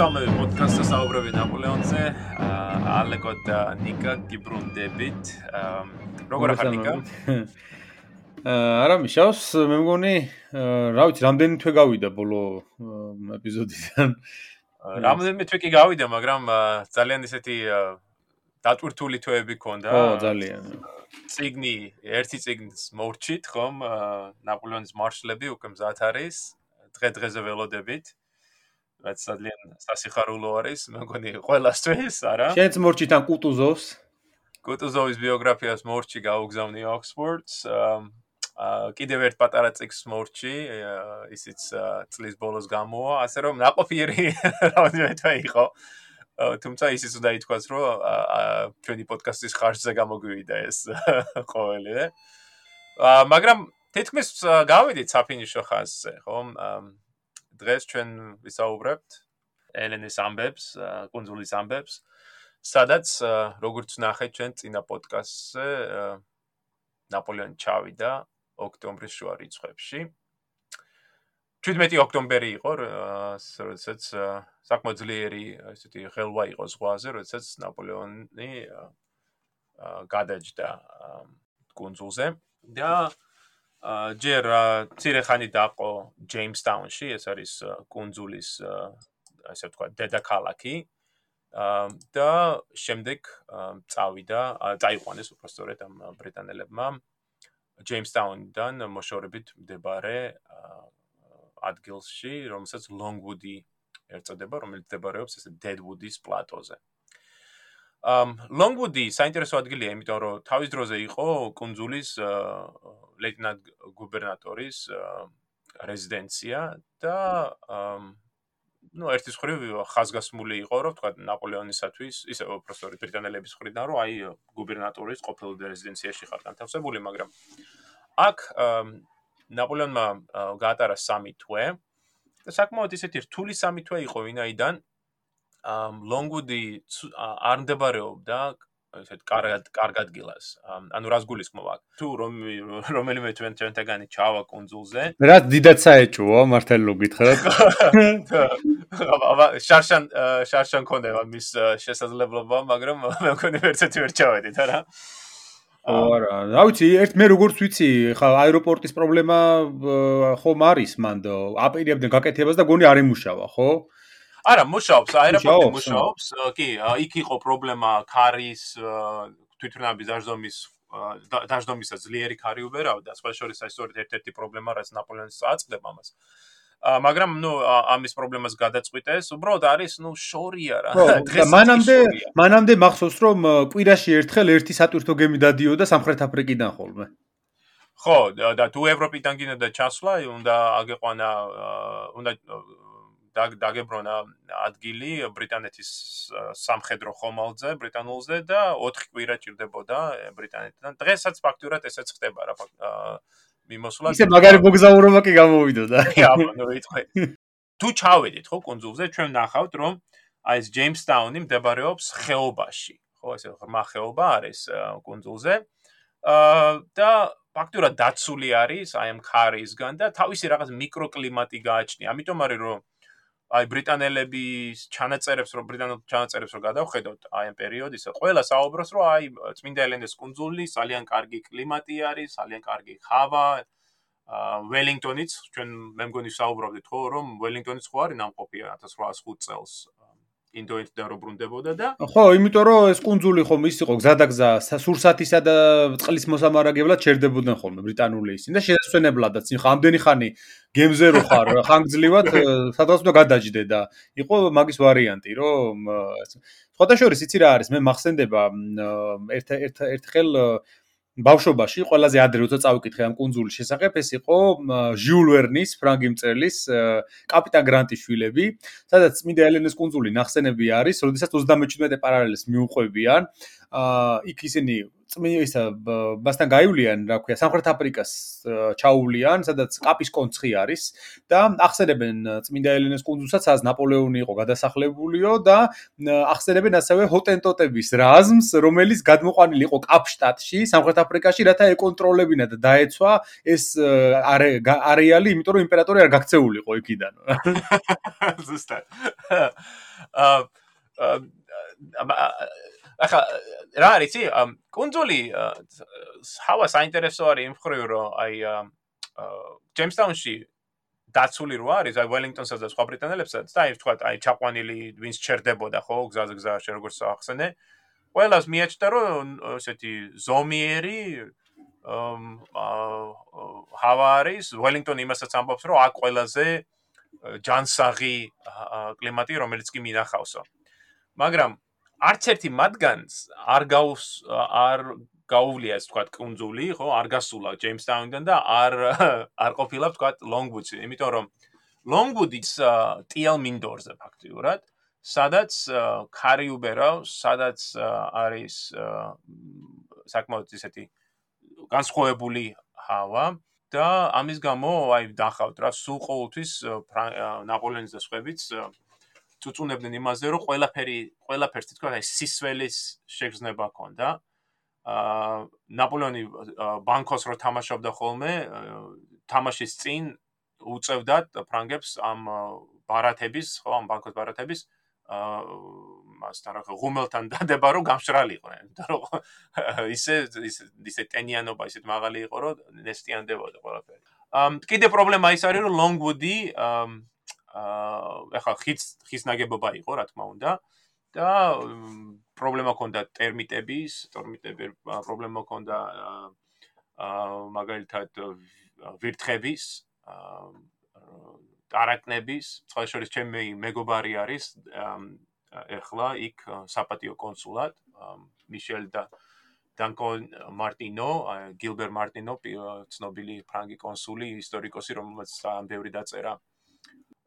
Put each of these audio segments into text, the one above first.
მოგესალმებით პოდკასტზე საუბრები ნაპოლეონზე. ალეკო და ნიკა გიბრუნდებით. როგორ ახარ ნიკა? არა მიშავს, მე მგონი, რა ვიცი, რამდენი თვე გავიდა ბოლო ეპიზოდიდან. რამდენი თვე კი გავიდა, მაგრამ ძალიან ისეთი დატვირთული თვეები ქონდა. ო, ძალიან. ციგნი, ერთი ციგნის მორჩით, ხომ? ნაპოლეონის მარშლები უკვე მზად არის. დღე-დღეზე ველოდებით. რაც ძალიან სასიხარულო არის, მე მგონი ყველასთვის, არა? შენც მორჩიდან კუტუზოვს. კუტუზოვის ბიოგრაფიას მორჩი გაუგზავნი ოქსფორდს. აა კიდევ ერთ პატარა წიგს მორჩი, ისიც წლის ბოლოს გამოვა, ასე რომ ნაყოფიერი რამოდენიმე თვე იყო. თუმცა ისიც უნდა ითქვას, რომ ჩვენი პოდკასტის ხარჯზე გამოგვივიდა ეს ყოველი. აა მაგრამ თითქმის გავიდით საფინიშო ხაზზე, ხო? დღეს ჩვენ ვისაუბრებთ ელენის ამბებს, კონძულის ამბებს, სადაც როგორც ნახეთ ჩვენ წინა პოდკასტზე ნაპოლეონი ჩავიდა ოქტომბრის შუა რიცხვებში. 17 ოქტომბერი იყო, როდესაც საკმაოდ ძლიერი ესეთი ხელვა იყო ზღვაზე, როდესაც ნაპოლეონი გადაჯდა კონძულზე და ჯერ ცირე ხანი დაყო ჯეიმსტაუნში, ეს არის კუნძულის ასე ვთქვა დედაქალაქი. და შემდეგ წავიდა, წაიყვანეს უბრალოდ ამ ბრიტანელებმა ჯეიმსტაუნიდან მოშორებით მდებარე ადგილში, რომელსაც ლონგვუდი ერწოდება, რომელიც მდებარეობს ესე დედვუდის პლატოზე. ამ ლონგვუდი საინტერესო ადგილია, იმიტომ რომ თავის დროზე იყო კონძულის ლეიტენანტ გუბერნატორის რეზიდენცია და ну, ერთის ხრივ ხაზგასმული იყო, რომ თქვა ნაპოლეონისათვის, ისე უბრალოდ ბრიტანელების ხრიდან, რომ აი გუბერნატორის ყოფილ რეზიდენციაში ხარ განთავსებული, მაგრამ აქ ნაპოლეონმა გაატარა სამი თვე. და საკმაოდ ისეთი რთული სამი თვე იყო, ვინაიდან ლონგუდი არ მდებარეობდა ესეთ კარგად კარგად გილას. ანუ რას გულისხმობ აქ? თუ რომ რომელიმე ჩვენ ჩვენთაგანი ჩავა კონძულზე. რა დიდად საეჭოა მართალ გითხრათ. აბა შარშან შარშან კონდება მის შესაძლებლობა, მაგრამ მე მგონი ვერცერთი ვერ ჩავედით, არა? არა, რა ვიცი, ერთ მე როგორც ვიცი, ხა აეროპორტის პრობლემა ხომ არის მანდ აპირებდნენ გაკეთებას და გონი არ იმუშავა, ხო? არა, მუშაობს, აეროპორტი მუშაობს. კი, იქ იყო პრობლემა ქარის თვითმფრინავის დაждომის დაждომისა ძლიერი ქარი უბერავდა, სხვა შორის აი სწორედ ერთ-ერთი პრობლემა რაც ნაპოლეონს წააწყდება ამას. მაგრამ ნუ ამის პრობლემას გადაწყვიტეს, უბრალოდ არის ნუ შორია რა. დღეს მანამდე მანამდე მახსოვს რომ კვირაში ერთხელ ერთი სატვირთო გემი დადიოდა სამხრეთ აფრიკიდან ხოლმე. ხო, და თუ ევროპიდან გინდა ჩასვლა, უნდა აგეყვანა უნდა დაგებრონა ადგილი ბრიტანეთის სამხედრო ხომალდზე, ბრიტანულზე და 4 კვირა ჭირდებოდა ბრიტანეთიდან. დღესაც ფაქტურად ესეც ხდება რა მიმოსვლა. ისე მაგარი მოგზაურობა კი გამოვიდოდა. აბა, ნუ იტყვი. თუ ჩავედით ხო კონძულზე, ჩვენ ნახავთ რომ აი ეს ჯეიმსტაუნი მდებარეობს ხეობაში. ხო, ესე ღრმა ხეობა არის კონძულზე. აა და ფაქტურად დაცული არის აი ამ ქარისგან და თავისი რაღაც მიკროკლიმატი გააჩნია. ამიტომ არის რომ აი ბრიტანელების ჩანაწერებს რო ბრიტანელ ჩანაწერებს რო გადავხედოთ აი ამ პერიოდისა ყველა საუბრობს რომ აი წმინდა ელენეს კუნძული ძალიან კარგი კლიმატი არის ძალიან კარგი ჰავა აა ველინგტონიც ჩვენ მე მგონი საუბრობდით ხო რომ ველინგტონიც ხო არის ნამყოფი 1805 წელს ინდოეთიდან რო ბრუნდებოდა და ხო, იმიტომ რომ ეს კუნძული ხომ ის იყო გზადაგზა სურსათისა და წყლის მოსამარაგებლად ჩერდებოდნენ ხოლმე ბრიტანული ისინი და შესაძლებელადაც იმ ხამდენი ხანი გემზე რო ხარ ხანგრძლივად სადღაც უნდა გადაჯდე და იყო მაგის ვარიანტი რომ სხვათა შორის იცი რა არის მე მახსენდება ერთ ერთ ერთხელ ბავშვობაში ყველაზე ადრე როცა წავიკითხე ამ კონძულის შესახებ ეს იყო ჟიულ ვერნის ფრანგი მწერლის კაპიტან გრანტის შვილები სადაც წმინდა ელენეს კონძული ნახსენები არის როდესაც 37 პარალელს მიუყვებიან აა იქ ისინი წმინდის მასთან გაივლიან, რა ქვია, სამხრეთ აფრიკას ჩაუვლიან, სადაც კაპის კონცხი არის და ახსენებენ წმინდა ელენეს კუნძულსაც, სადაც ნაპოლეონი იყო გადასახლებულიო და ახსენებენ ასევე ჰოტენტოტების რაზმს, რომელიც გადმოყვანილი იყო კაპშტატში, სამხრეთ აფრიკაში, რათა ეკონტროლებინა და დაეცვა ეს არეალი, იმიტომ რომ იმპერატორი არ გაქცეულიყო იქიდან. ზუსტად. აა ახლა რა არის იცი კონძოლი ჰავა საინტერესო არის იმ ხრივ რომ აი ჯეიმსტაუნში დაცული რო არის აი ველინგტონსაც და სხვა ბრიტანელებსაც და აი თქვა აი ჩაყვანილი ვინც ჩერდებოდა ხო გზაზე გზაში როგორც ახსენე. ყველას მიაჩნდა რომ ესეთი ზომიერი ჰავა არის. ველინგტონი იმასაც ამბობს რომ აქ ყველაზე ჯანსაღი კლიმატი რომელიც კი მინახავსო. მაგრამ არც ერთი მათგანს არ გაუს არ გაუვლია ეს თქვა კონძული, ხო, არ გასულა ჯეიმსტაუნიდან და არ არ ყოფილა თქვა ლონგვუდში, იმიტომ რომ ლონგვუდის ტიელ მინდორზე ფაქტიურად, სადაც კარი უბერავს, სადაც არის საკმაოდ ისეთი განსხვავებული ჰავა და ამის გამო აი დახავთ რა სულ ყოველთვის ნაპოლეონის და სხვაებიც წუწუნებდნენ იმაზე, რომ ყველაფერი, ყველაფერს თქო, აი სისველის შეგრძნება ქონდა. აა ნაპოლეონი ბანკოს რო თამაშობდა ხოლმე, თამაშის წინ უწევდათ ფრანგებს ამ ბარათების, ხო, ამ ბანკოს ბარათების აა მასთან რა ღუმელთან დადება რომ გამშრალიყვნენ, იმიტომ რომ ისე ისე ტენიანობა ისეთ მაღალი იყო, რომ ნესტიანდებოდა ყველაფერი. ამ კიდე პრობლემა ის არის რომ ლონგვუდი აა აა ეხლა ხის ხის ნაგებობა იყო რა თქმა უნდა. და პრობლემა ქონდა ტერმიტების, ტერმიტები პრობლემა ქონდა აა მაგალითად ვირთხების, აა არაკნების, სხვა შორის ჩემი მეგობარი არის ეხლა იქ საპატიო კონსულად მიშელ და დანკო მარტინო, გილბერ მარტინო, ცნობილი ფრანგი კონსული, ისტორიკოსი, რომელსაც ამ ბევრი დაწერა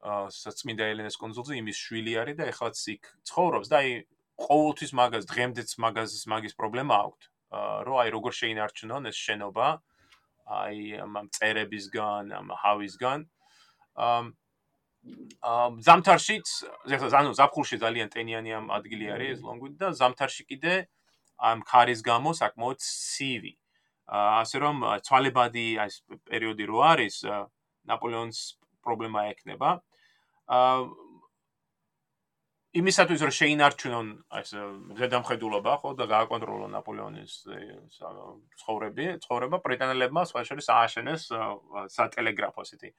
საწმინდა ელენეს კონსულზე იმის შვილი არის და ეხლაც იქ ცხოვრობს და აი ყოველთვის მაგას დღემდეც მაგას მაგის პრობლემა აქვს რომ აი როგორ შეინარჩუნონ ეს შენობა აი ამ წერებისგან ამ ჰავისგან. ამ ამ ზამთარშიც ანუ ზაფხულში ძალიან ტენიანი ამ ადგილი არის ეს ლონგვუდი და ზამთარში კიდე ამ ქარის გამო საკმაოდ ცივი ასე რომ ცვალებადი ეს პერიოდი რო არის ნაპოლეონის პრობლემა ექნება იმისათვის რომ შეინარჩუნონ ეს ზედამხედულობა ხო და გააკონტროლონ ნაპოლეონის ცხოვრები, ცხოვრება ბრიტანელებმა სხვა შორის ააშენეს სატელეგრაფო ისეთი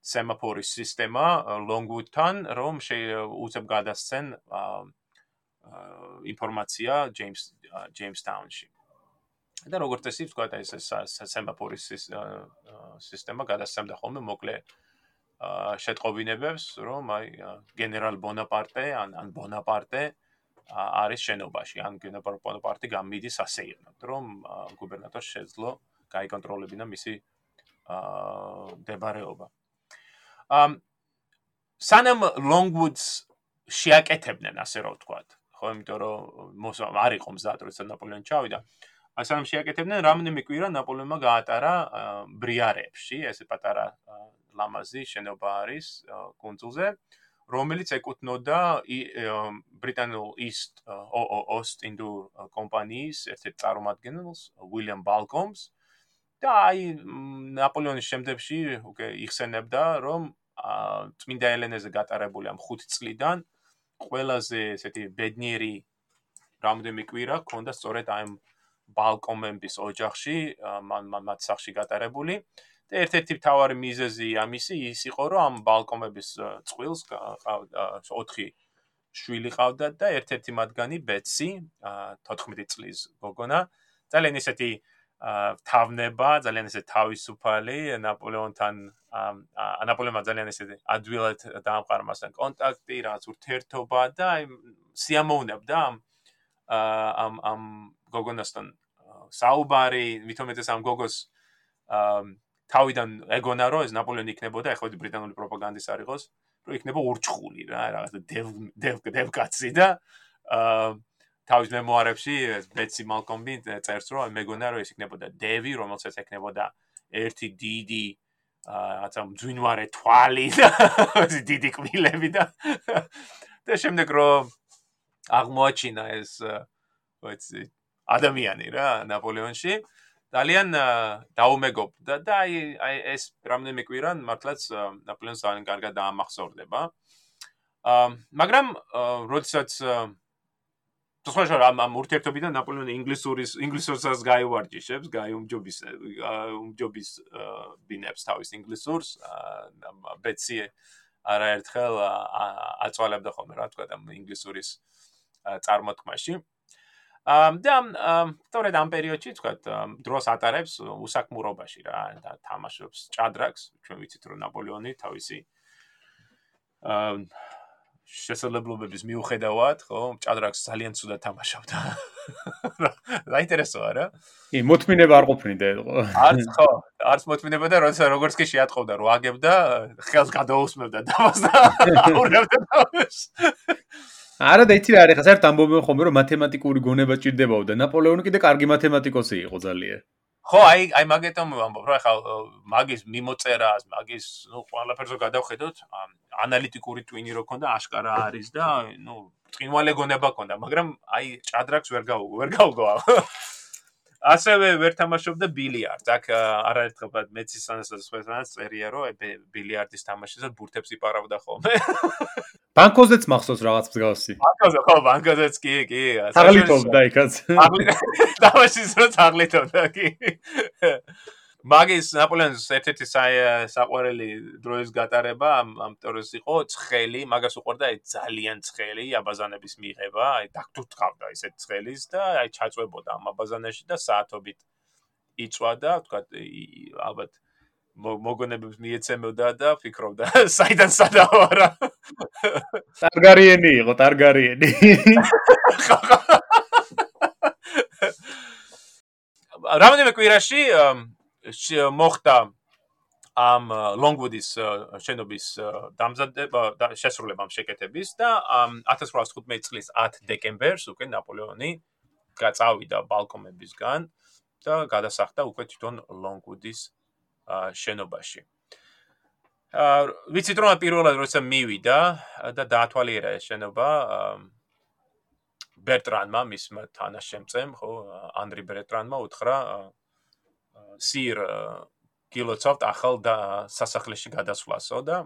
სემაფორის სისტემა ლონგვუდთან, რომ შეუცებ გადასცენ ინფორმაცია ჯეიმს ჯეიმსტაუნში. და როგორც წესი, თქვა ეს სემაფორის სისტემა გადასცემდა ხოლმე მოკლე შეტყობინებებს, რომ აი გენერალ ბონაპარტე ან ან ბონაპარტე არის შენობაში, ან გენერალ ბონაპარტე გამიდის ასეირნად, რომ გუბერნატორს შეძლო გაიკონტროლებინა მისი აა დებარეობა. ამ სანამ ლონგვუდს შეაკეთებდნენ ასე რომ ვთქვათ, ხო, იმიტომ რომ არ იყო მზად, როცა ნაპოლეონი ჩავიდა. ასანამ შეაკეთებდნენ, რამდენიმე კვირა ნაპოლეონმა გაატარა ბრიარებში, ესე პატარა ლამაზი შენობა არის კონძულზე, რომელიც ეკუთვნოდა ბრიტანულ East Ost Indur კომპანიის ერთ-ერთ წარმომადგენელს, უილიამ ბალკომს. და აი ნაპოლეონის შემდეგში უკვე იხსენებდა, რომ წმინდა ელენეზე გატარებული ამ 5 წლიდან ყველაზე ესეთი ბედნიერი რამდენი კვირა ქონდა სწორედ აი ბალკომების ოჯახში, მან მათ სახში გატარებული. ერთ-ერთი მთავარი მიზეზი ამისი ის იყო, რომ ამ ბალკონების წყვილს 4 შვილი ყავდა და ერთ-ერთი მათგანი ბეცი, 14 წლის გოგონა, ძალიან ისეთი თავნება, ძალიან ისეთი თავისუფალი, ნაპოლეონთან ნაპოლეონმა ძალიან ისეთი ადვილად დაამყარა მასთან კონტაქტი, რაღაც ურთიერთობა და აი სიამოვნებდა ამ ამ ამ გოგონასთან საუბარი, ვითომეტეს ამ გოგოს თავიდან ეგონა რომ ეს ნაპოლეონი იქნებოდა ეხლა ბრიტანული პროპაგანდის არიღოს რომ იქნება ურჩხული რა რაღაც დევ დევ დევკაცი და აა თავის მემუარებში ბეცი მალკომბი წერს რომ მეგონა რომ ეს იქნებოდა დევი რომელსაც ექნებოდა ერთი დიდი აა ძვინვარე თვალი და დიდი კბილები და და შემდეგ რომ აღმოაჩინა ეს ვიცი ადამიანი რა ნაპოლეონში ძალიან დაუმეგობრდა და აი აი ეს რამდენიმე კვირან მართლაც ნაპოლეონს ძალიან კარგად დაამახსოვრდება. აა მაგრამ როდესაც თუმცა ამ ამ ურთიერთობიდან ნაპოლეონი ინგლისურის ინგლისურსაც გაევარჯიშებს, გაიუმჯობის უმჯობის ბინებს თავის ინგლისურს, ბეტსი არაერთხელ აწვალებდა ხოლმე რა თქვა და ინგლისურის წარმოთქმაში. აა და თორედ ამ პერიოდში თქვა დროს ატარებს უსაქმურობაში რა და თამაშობს ჭადრაკს ჩვენ ვიცით რომ ნაპოლეონი თავისი შესაძლებლობების მიუხედავად ხო ჭადრაკს ძალიან ცუდა თამაშობდა. დაინტერესოა რა? კი მოთმინება არ ყოფნიდა არც ხო არც მოთმინება და როცა როგორც კი შეატყობდა რო აგებდა ხელს გადაუსმევდა თამას და აურევდა თავს არა და იცი რა არის ხა საერთოდ ამბობენ ხოლმე რომ მათემატიკური გონება ჭირდებაო და ნაპოლეონი კიდე კარგი მათემატიკოსი იყო ძალიან. ხო აი აი მაგეთომ ვამბობ რა ხა მაგის მიმოწერას მაგის ნუ ყველაფერზე გადავხედოთ ანალიტიკური ტვინი რო ქონდა აშკარა არის და ნუ წინვალე გონება ქონდა მაგრამ აი ჭადრაკს ვერ გაუ ვერ გაუგო ასევე ვერ თამაშობდა ბილიარდს. აქ არაერთხელ მეცისანასაც სხვასაც წერია, რომ ბილიარდის თამაშზე ბურთებს იპარავდა ხოლმე. ბანკოზეც მახსოვს რაღაც მსგავსი. ბანკოზე ხო, ბანკოზეც კი, კი. თაღლითობდა იქაც. თამაშის რო თაღლითობდა კი. მაგის ნაპოლეონის ერთ-ერთი საყვარელი დროის გატარება ამ ამ ტორეს იყო ცხელი, მაგას უყურდა აი ძალიან ცხელი აბაზანების მიღება, აი დაგთუთხავდა ისეთ ცხელის და აი ჩაწვებოდა ამ აბაზანაში და საათობით იწვა და თქვა ალბათ მოგონებებს მიეცემოდა და ფიქრობდა საიდან სადავა რა. ტარგარიენი იყო, ტარგარიენი. რამოდენიმე კვირაში მოხდა ამ ლონგვუდის შენობის დამზადება და შესრულება ამ შეკეთების და 1815 წლის 10 დეკემბერს უკვე ნაპოლეონი გაწავიდა ბალკონებისგან და გადასახდა უკვე თვითონ ლონგვუდის შენობაში. აა ვიცით რომ პირველად როცა მივიდა და დაათვალიერა ეს შენობა ბერტრანმა მისმა თანაშემწემ ხო ანდრი ბერტრანმა უთხრა სირ კილოცავთ ახალ და სასახლეში გადასვლასო და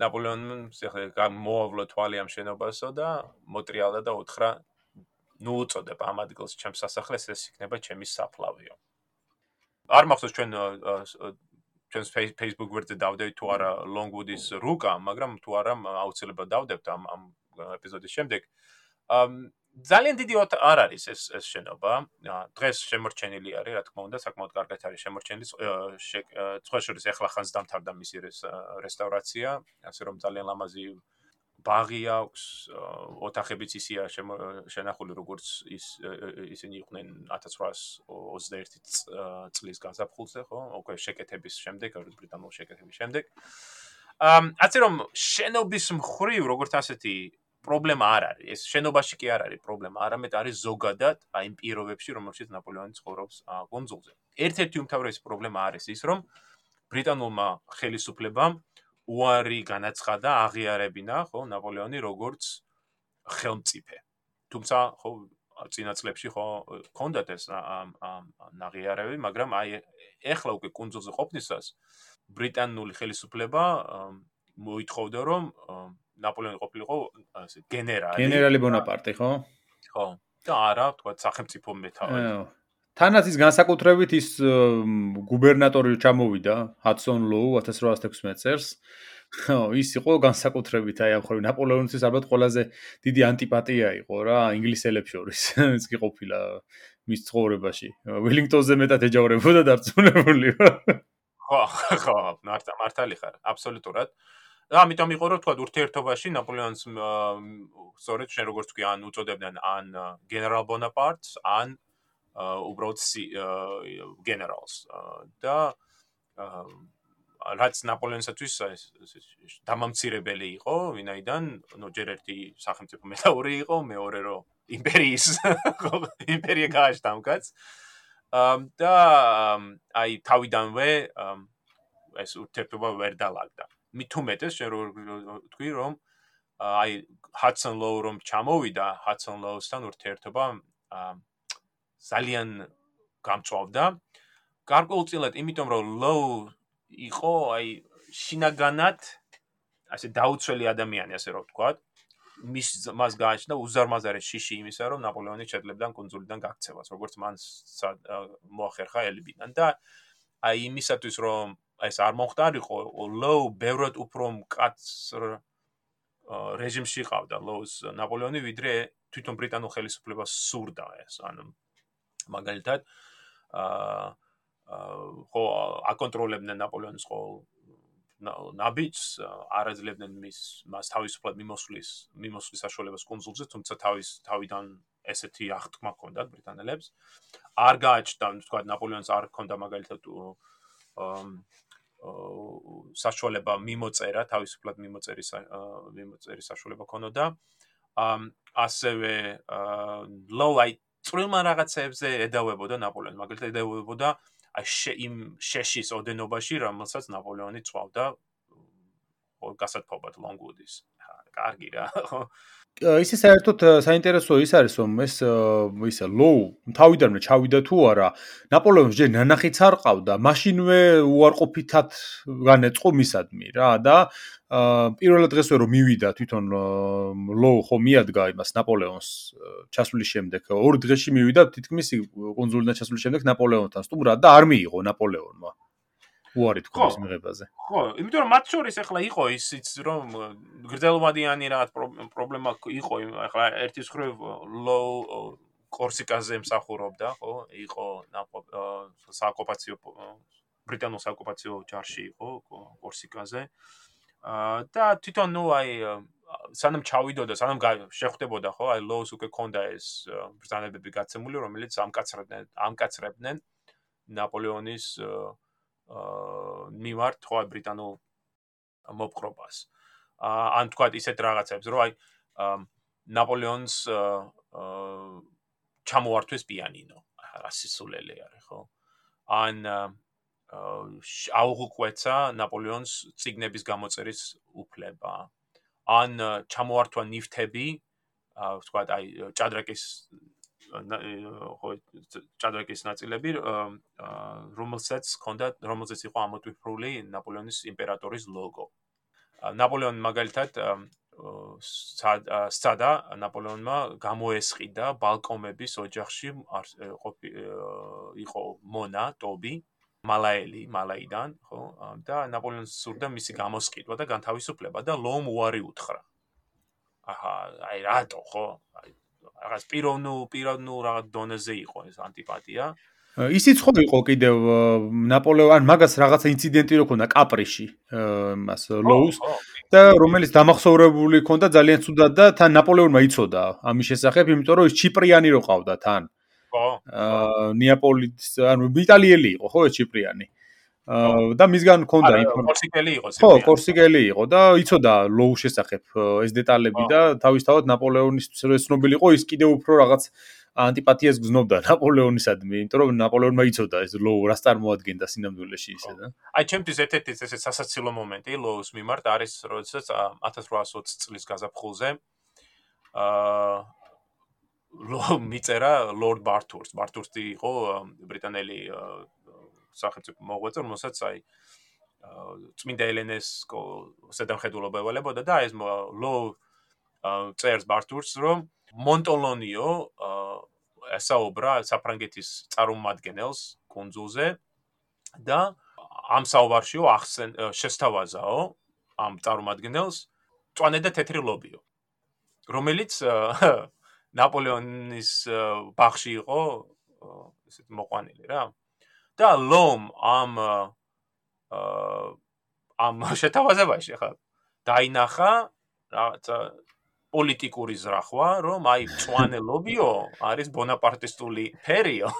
ნაპოლეონმა ახლა მოავლო თვალი ამ შენობასო და მოტრიალდა და უთხრა ნუ უწოდებ ამ ადგილს ჩემს სასახლეს ეს იქნება ჩემი საფლავიო არ მახსოვს ჩვენ ჩვენს Facebook ვერზე დავდებით თუ არა Longwood-ის რუკა მაგრამ თუ არა აუცილებლად დავდებთ ამ ამ ეპიზოდის შემდეგ ძალიან დიდი არ არის ეს ეს შენობა. დღეს შემორჩენილი არის, რა თქმა უნდა, საკმაოდ კარგად არის შემორჩენილი. ცხოველის ახლა ხანს დამთავრდა მისი რესტავრაცია, ასე რომ ძალიან ლამაზი ბაღი აქვს, ოთახებიც ისია შენახული, როგორც ის ისინი იყვნენ 1821 წლის გაზაფხულზე, ხო? უკვე შეკეთების შემდეგ, ბრიტანულ შეკეთების შემდეგ. ამ ასე რომ შენობის მხრივ, როგორც ასეთი პრობლემა არ არის. ეს შენობაში კი არ არის პრობლემა, არამედ არის ზოგადად აი იმ პირობებში, რომელშიც ნაპოლეონი ცხოვრობს კონძულზე. ერთ-ერთი უმთავრესი პრობლემა არის ის, რომ ბრიტანულმა ხელისუფლებამ უარი განაცხადა აღიარებინა, ხო, ნაპოლეონი როგორც ხელმწიფე. თუმცა, ხო, წინა წლებში ხო კონდათ ეს ამ ამ აღიარები, მაგრამ აი ეხლა უკვე კონძულზე ყოფნისას ბრიტანული ხელისუფლება მოითხოვდა, რომ ნაპოლეონი ყოფილიყო ასე გენერალი. გენერალი ბონაპარტი, ხო? ხო. და არა, თქვა სახელმწიფო მეთავარი. თანაც ის განსაკუთრებით ის გუბერნატორი ჩამოვიდა, ჰადსონ ლოუ 1816 წელს. ხო, ის იყო განსაკუთრებით აი ამ ხრი ნაპოლეონის ალბათ ყველაზე დიდი ანტიპატია იყო რა ინგლისელებს შორის. ის კი ყოფილა მის ცხოვრებაში. ვილინგტონზე მეტად ეჯავრებოდა დარწმუნებული. ხო, ხო, მართლა მართალი ხარ, აბსოლუტურად. და ამიტომ იყო რომ თქვა ურთიერთობაში ნაპოლეონს სწორედ შენ როგორც თქვი ან უწოდებდნენ ან გენერალ ბონაპარტს ან უბრალოდ გენერალს და რაც ნაპოლეონისათვის დამამცირებელი იყო, ვინაიდან ნუ ჯერ ერთი სახელმწიფო მეტაური იყო, მეორე რო იმპერიის იმპერია გააშტა ამკაც. და აი თავიდანვე ეს ურთიერთობა ვერ დაალაგდა. უმეტეს შენ რო თქვი რომ აი ჰატსონ ლოუ რომ ჩამოვიდა ჰატსონ ლოუსთან ურთიერთობა ძალიან გამწვავდა. გარკვეულწილად იმიტომ რომ ლოუ იყო აი შინაგანად ასე დაუცველი ადამიანი ასე რომ ვთქვა. მის მას გააჩნდა უზარმაზარი შიში იმისა რომ ნაპოლეონი შეძლებდა კონძულიდან გაქცევას როგორც მან მოახერხა ელიბიდან და აი იმისათვის რომ ეს არ მომხდარიყო ლოუ ბევრად უფრო მკაცრ რეჟიმში ყავდა ლოუს ნაპოლეონი ვიდრე თვითონ ბრიტანულ ხელისუფლებას სურდა ეს ანუ მაგალითად აა ხო აკონტროლებდნენ ნაპოლეონის ყოველ ნაბიჯს არაძლებდნენ მის მას თავისუფლად მიმოსვლის მიმოსვლის საშუალებას კონსულზე თუმცა თავის თავიდან ესეთი აღთქმა ჰქონდა ბრიტანელებს. არ გააჩნდა თქვა ნაპოლეონს არ ჰქონდა მაგალითად საშუალება მიმოწერა თავისუფლად მიმოწერის მიმოწერის საშუალება ჰქონოდა ასევე ლოუაი წვრილმა რაღაცებზე ედავებოდა ნაპოლეონი მაგალითად ედავებოდა აი იმ შეშის ოდენობაში, რომელსაც ნაპოლეონი წვავდა გასათფობად ლონგუდის. კარგი რა? ისე საერთოდ საინტერესო ის არის რომ ეს ისა ლოუ თავიდანვე ჩავიდა თუ არა ნაპოლეონს ჯერ ნანახიც არ ყავდა მაშინვე უარყოფითად განეწყო მისადმი რა და პირველად დღესვე რომ მივიდა თვითონ ლოუ ხო მიადგა იმას ნაპოლეონს ჩასვლის შემდეგ. ორი დღეში მივიდა თითქმის კონძულიდან ჩასვლის შემდეგ ნაპოლეონთან სტუმრად და არ მიიღო ნაპოლეონმა უარი თქვა ის მიღებაზე. ხო, იმიტომ რომ მათ შორის ახლა იყო ისიც რომ გრძელვადიანი რაღაც პრობლემა იყო, ახლა ერთის ხრივ ლოუ კორსიკაზე მსახურობდა, ხო? იყო საოკუპაციო ბრიტანულ საოკუპაციო ჯარში იყო კორსიკაზე. აა და თვითონ ნუ აი სანამ ჩავიდოდა, სანამ შეხვდებოდა, ხო? აი ლოუს უკვე ქონდა ეს ბრძანებები გაცემული, რომელიც ამკაცრებდნენ, ამკაცრებდნენ ნაპოლეონის აა მიმართ ხო ბრიტანულ მოპყრობას. ან თქვა ისეთ რაღაცებს, რომ აი ნაპოლეონს ჩამოართვეს პიანინო. ასისულელი არის, ხო? ან აუღვეცა ნაპოლეონს ციგნების გამოწერის უფლება. ან ჩამოართვა ნიფთები, თქვა აი ჭადრაკის ჭადრაკის ნაწილები რომელსაც ჰქონდა რომელზეც იყო ამოტვიფრული ნაპოლეონის იმპერატორის ლოგო. ნაპოლეონი მაგალითად სცადა ნაპოლეონმა გამოესყიდა ბალკონების ოჯახში იყო მონა ტობი მალაელი მალაიდან ხო და ნაპოლეონს სურდა მისი გამოსყიდვა და განთავისუფლება და ლომ უარი უთხრა. აჰა აი რატო ხო? აი რაღაც პიროვნულ პიროვნულ რაღაც დონეზე იყო ეს ანტიპათია. ისიც ხო იყო კიდევ ნაპოლეონ მაგას რაღაც ინციდენტი რო ქონდა კაპრიში მას ლოუს და რომელიც დამახსოვრებული ქონდა ძალიან ცუდად და თან ნაპოლეონმა იცოდა ამის შესახებ იმიტომ რომ ის ჩიპრიანი რო ყავდა თან. ხო. აა ნეაპოლის ანუ იტალიელი იყო ხო ეს ჩიპრიანი. და მისგან მქონდა ინფორმაცია. კორსიკელი იყო. ხო, კორსიკელი იყო და იცოდა ლოუ შესახებ ეს დეტალები და თავისთავად ნაპოლეონის ცნობილი იყო ის კიდევ უფრო რაღაც ანტიპათიას გზნობდა ნაპოლეონისადმი, იმიტომ რომ ნაპოლეონმა იცოდა ეს ლოუ რას წარმოადგენდა სინამდვილეში ისე და. აი ჩემთვის ერთ-ერთი ესე სასაცილო მომენტი ლოუს მიმართ არის, როდესაც 1820 წლის გაზაფხულზე აა ლოუ მიწერა ლორდ ბართურს. ბართურსი იყო ბრიტანელი სახელმწიფო მოღვაწე, რომელსაც აი წმინდა ელენეს სედამხედველობა ევალებოდა და ეს ლო წერს ბართურს რომ მონტოლონიო ესაუბრა საფრანგეთის წარმომადგენელს კონძულზე და ამ საუბარშიო ახსენ შესთავაზაო ამ წარმომადგენელს წვანე და თეთრი ლობიო. რომელიც ნაპოლეონის ბახში იყო ესეთ მოყვანილი რა და ლომ ამ ამ შეთავაზებაში ხა დაინახა რაღაცა პოლიტიკური ზრახვა, რომ აი წვანე ლობიო არის ბონაპარტისტული ფერიო.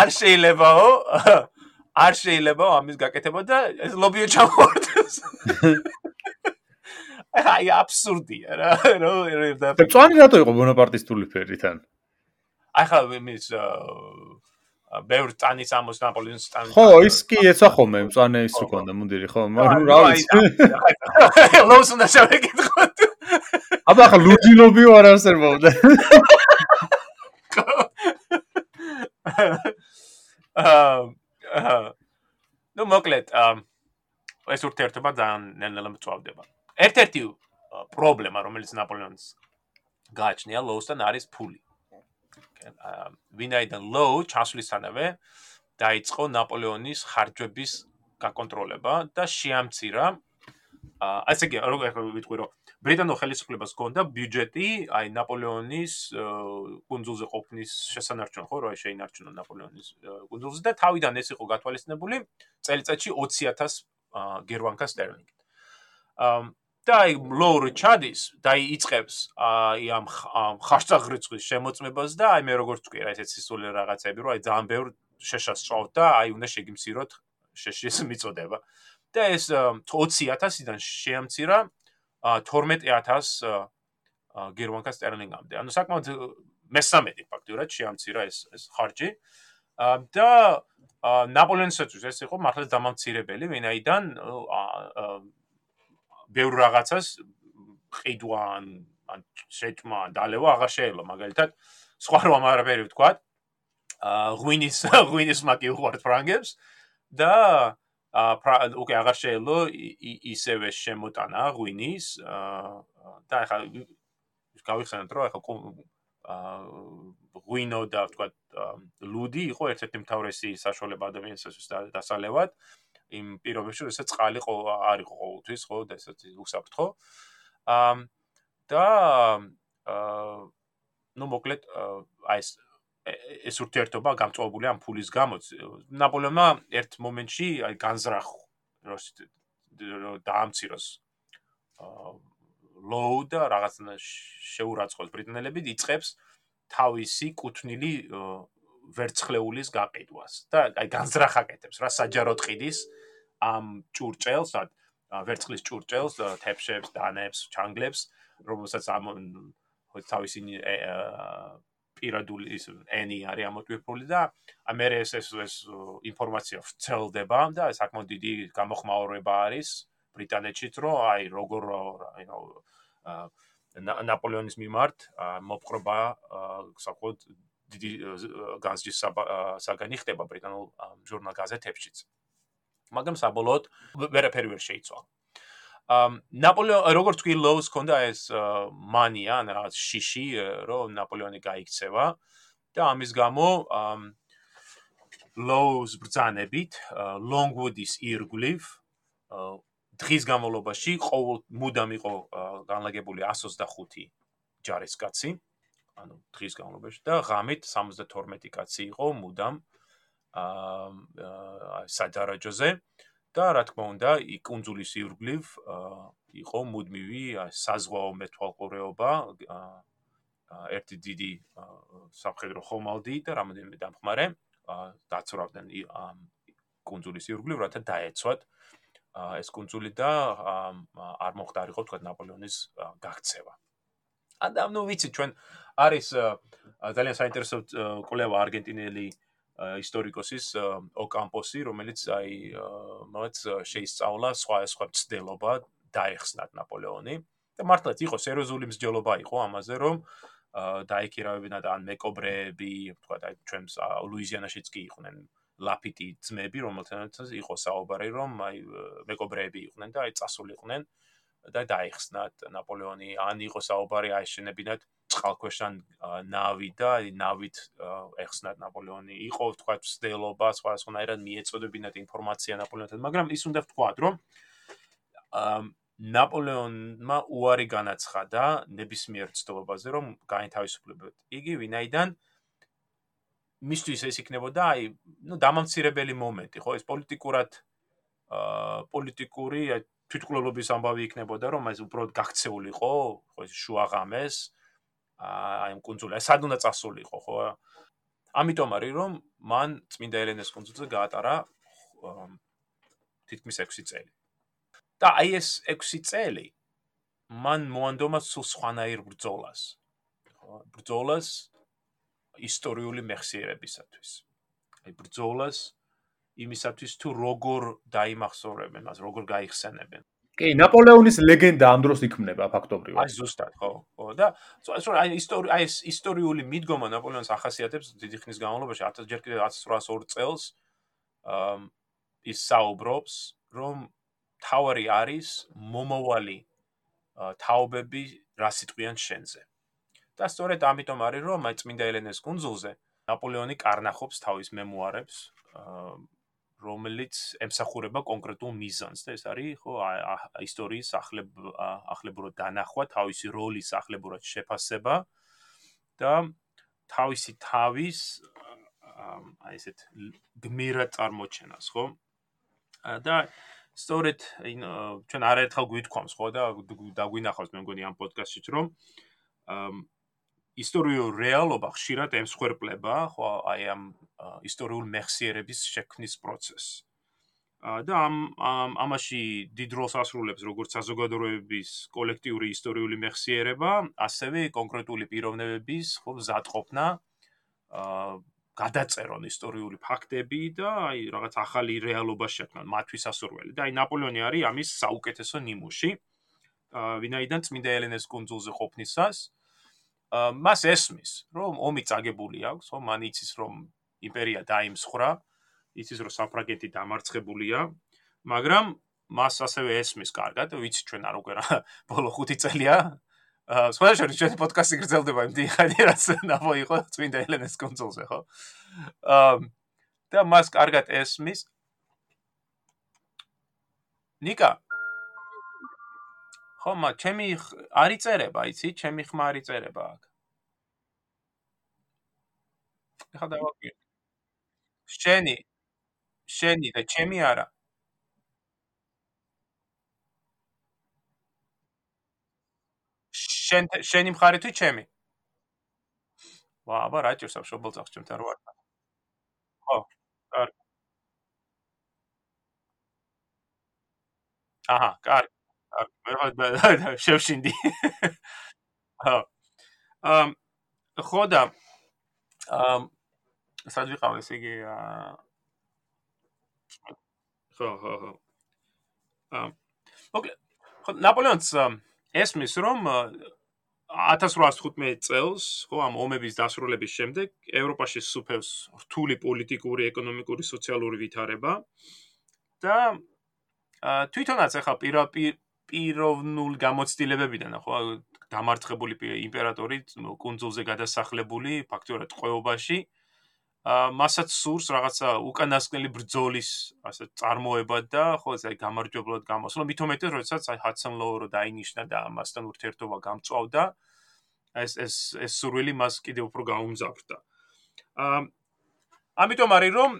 არ შეიძლებაო არ შეიძლებაო ამის გაკეთება და ეს ლობიო ჩამოვარდეს აი აბსურდია რა რო და წვანი რატო იყო ბონაპარტის თული თან აი ხა მის ბევრ ტანის ამოს ნაპოლეონის ტანი ხო ის კი ეცა ხოლმე მწვანე ის რო ქონდა მუნდირი ხო მაგრამ რა ვიცი. ლოს უნდა შევეკითხო აბა ხა ლუჯინობი არ არსებობდა. აა ნუ მოკლედ ეს ურთიერთობა ძალიან ნელ-ნელა მწვავდება ერთ-ერთი პრობლემა რომელიც ნაპოლეონს გააჩნია ლოუსთან არის ფული. ვინაიდან ლოუ ჩასვლისთანავე დაიწყო ნაპოლეონის ხარჯების გაკონტროლება და შეამცირა აა ასე იგი როგორ ვიტყვი რომ ბრიტანულ ხელისუფლებას ჰქონდა ბიუჯეტი აი ნაპოლეონის კონძულზე ყოფნის შესანარჩუნ ხო რა შეინარჩუნა ნაპოლეონის კონძულზე და თავიდან ეს იყო გათვალისწინებული წელიწადში 20000 გერვანკა სტერლინგი აა და აი ლოურ ჩადის და იწყებს აი ამ ხარშაღრიცხვის შემოწმებას და აი მე როგორც ვთქვი რა ესეც სისული რაღაცები რომ აი ძალიან ბევრ შეშას წავთ და აი უნდა შეგიმციროთ შეშის მიწოდება და ეს 20000-დან შეამცირა 12000 გერმანკა სტერლინგამდე. ანუ საკმაოდ მესამედი ფაქტურად შეამცირა ეს ეს ხარჯი. და ნაპოლეონსაც ეს იყო მართლაც დამამცირებელი, ვინაიდან ბევრ რაღაცას ყიდვან ან შეჭმა დალევა აღარ შეიძლება მაგალითად. სხვა რომ არაფერი ვთქვა აა ღვინის ღვინის მაკი უყურთ ფრანგებს და აა ოკეი აღარ შეიძლება ისევე შემოტანა ღვინის აა და ახლა გავიხსენოთ რომ ახლა აა ღვინო და ვთქვა ლუდი იყო ერთ-ერთი მთავრესი საშუალება ადამიანისთვის დასალევად იმ პირობებში, როდესაც წყალი არ იყო ყოველთვის, ხო, და ესეც უსაფრთხო. აა და აა ნუ მოკლედ აი ეს ეს ურთიერთობა გამწვავებული ამ ფულის გამო. ნაპოლეონმა ერთ მომენტში აი განზრახო, რომ დაამციროს აა ლოუ და რაღაცა შეურაცხოს ბრიტანელები იწყებს თავისი კუთვნილი ვერცხლეულის გაყიდვას და აი განზრახაკეთებს რა საჯაროდ ყიდის ამ ჭურჭელს, ვერცხლის ჭურჭელს, თეფშებს, დანებს, ჩანგლებს, რომელსაც ამ თავისი პირადული ის ენი არის ამოტვიფრული და ამერე ეს ეს ინფორმაცია ვრცელდება და საკმაოდ დიდი გამოხმაურება არის ბრიტანეთშიც, რომ აი როგორ აი ნაპოლეონის მიმართ მოპყრობა საკმაოდ დიდი განსჯის საგანი ხდება ბრიტანულ ჟურნალ გაზეთებშიც. მაგრამ საბოლოოდ ვერაფერი ვერ შეიცვალა. ამ ნაპოლეონ როგორც კი ლოუს კონდა ეს მანია, ან რაღაც შიში, რომ ნაპოლეონი გაიქცევა და ამის გამო ამ ლოუს ბრძანებით, ლონგვუდის ირგვლივ დღის განმავლობაში ყოველ მუდამ იყო განლაგებული 125 ჯარისკაცი, ანუ დღის განმავლობაში და ღამით 72 კაცი იყო მუდამ აა საჯარაჯოზე და რა თქმა უნდა, კუნძულის ირგვლივ იყო მუდმივი საზღვაო მეთვალყურეობა ერთი დიდი სამხედრო ხომალდი და რამოდენიმე დამხმარე დაცურავდნენ კუნძულის ირგვლივ, რათა დაეცვათ ეს კუნძული და არ მოხდარიყო თქვა ნაპოლეონის გაქცევა. ანუ ნუ ვიცი ჩვენ არის ძალიან საინტერესო კვლევა არგენტინელი ისტორიკოსის ოკამპოსი, რომელიც აი მოც შეისწავლა სხვა სხვა ცდელობა დაეხსნათ ნაპოლეონი. და მართლაც იყო სერიოზული მსჯელობა იყო ამაზე, რომ დაიქირავებინათ ან მეკობრეები, თქვა და ჩვენს ლუიზიანაშიც კი იყვნენ ლაფიტი ძმები, რომელთანაც იყო საუბარი, რომ აი მეკობრეები იყვნენ და აი წასულიყვნენ და დაიხსნათ ნაპოლეონი, ან იყო საუბარი აიშენებინათ წყალქვეშან ნავი და ნავით ეხსნათ ნაპოლეონი. იყო თქვა ცდელობა სხვა სხვანაირად მიეწოდებინათ ინფორმაცია ნაპოლეონთან მაგრამ ის უნდა ვთქვა რომ ნაპოლეონმა უარი განაცხადა ნებისმიერ ცდელობაზე რომ გაინთავისუფლებოდ იგი ვინაიდან მისთვის ეს იქნებოდა აი ნუ დამამცირებელი მომენტი ხო? ეს პოლიტიკურად აა პოლიტიკური თვითკვლელობის ამბავი იქნებოდა რომ ეს უბრალოდ გაქცეულიყო ხო ეს შუაღამეს აა აი ამ კონძული, აი სად უნდა წასულიყო, ხო? ამიტომ არის რომ მან წმინდა ელენეს კონცერტზე გაატარა თითქმის 6 წელი. და აი ეს 6 წელი მან მოანდომა სულ სხვანაირ ბრძოლას. ხო, ბრძოლას ისტორიული მეხსიერებისათვის. აი ბრძოლას იმისათვის თუ როგორ დაიმახსოვრებენ მას, როგორ გაიხსენებენ. კი, ნაპოლეონის ლეგენდა ამ დროს იქმნება ფაქტობრივად. აი ზუსტად, ხო, ხო და აი ისტორია აი ეს ისტორიული მიდგომა ნაპოლეონს ახასიათებს დიდი ხნის განმავლობაში 1000 ჯერ კიდევ 1802 წელს აა ის საუბრობს, რომ თავარი არის მომავალი თაობები რა სიტყვიან შენზე. და სწორედ ამიტომ არის რომ აი წმინდა ელენეს კუნძულზე ნაპოლეონი კარნახობს თავის მემუარებს აა რომელიც ემსახურება კონკრეტულ მიზანს და ეს არის ხო ისტორიის ახლებ ახლებურად დანახვა, თავისი როლის ახლებურად შეფასება და თავისი თავის აი ესეთ გმირად წარმოჩენას, ხო? და სწორედ ჩვენ არაერთხელ გვითქვამს, ხო და დაგვინახავს მე მგონი ამ პოდკასტში რომ ისტორიულ რეალობა ხშირად ემსხვერპლება, ხო, აი ამ ისტორიულ მეხსიერების შექმნის პროცესს. და ამ ამაში დიდ როლს ასრულებს როგორც საზოგადოებების კოლექტიური ისტორიული მეხსიერება, ასევე კონკრეტული პიროვნებების ხო ზატყოფნა აა გადაწერონ ისტორიული ფაქტები და აი რაღაც ახალი რეალობა შექმნან მათთვის ასურველი. და აი ნაპოლეონი არის ამის საუკეთესო ნიმუში. აა ვინაიდან წმინდა ელენეს კონძულზე ყოფნისას აა მას ესმის, რომ ომი წაგებული აქვს, ხო, მან იცის, რომ იმპერია დაიმსხრა, იცის, რომ საფრანგეთი დამარცხებულია, მაგრამ მას ასევე ესმის კარგად, ვიცი ჩვენ არ უკვე რა ბოლო 5 წელია. აა, სხვა შორის ჩვენ პოდკასტი გრძელდება იმ დიხანი, რაც ნავო იყო წმინდა ელენეს კონსოლზე, ხო? აა და მას კარგად ესმის. ნიკა, ხო, მა, ჩემი არი წერება, იცი, ჩემი ხმა არი წერება აქ. ხა დავაკვირ. შენი შენი და ჩემი არა. შენ შენი მხარი თუ ჩემი? ვა, აბა რა ჭირს ამ შობილძახს ჩემთან რო არ. ხო, კარგი. აჰა, კარგი. მე შევშინდი. ხო. ამ ხო და ამ სად ვიყავ ესე იგი აა ხო ხო ხო. ამ ოკეი. ხო ნაპოლეონს ესმის რომ 1815 წელს, ხო, ამ ომების დასრულების შემდეგ ევროპაში სუფევს რთული პოლიტიკური, ეკონომიკური, სოციალური ვითარება და თვითონაც ახლა პირაპირ პიროვნულ გამოცდილებებიდან ხო? დამარცხებული იმპერატორი კონძულზე გადასახლებული ფაქტობრივად ყეობაში ა მასაც სურს რაღაცა უკანასკნელი ბრძოლის ასე წარმოება და ხო ეს აი გამარჯვებლად გამოსვლა. მithometes როდესაც აი ჰაცამლოუ რო დაინიშნა და ამასთან ურთიერთობა გამწვავდა ეს ეს ეს სურვილი მას კიდევ უფრო გაუმძაფრდა ა ამიტომ არის რომ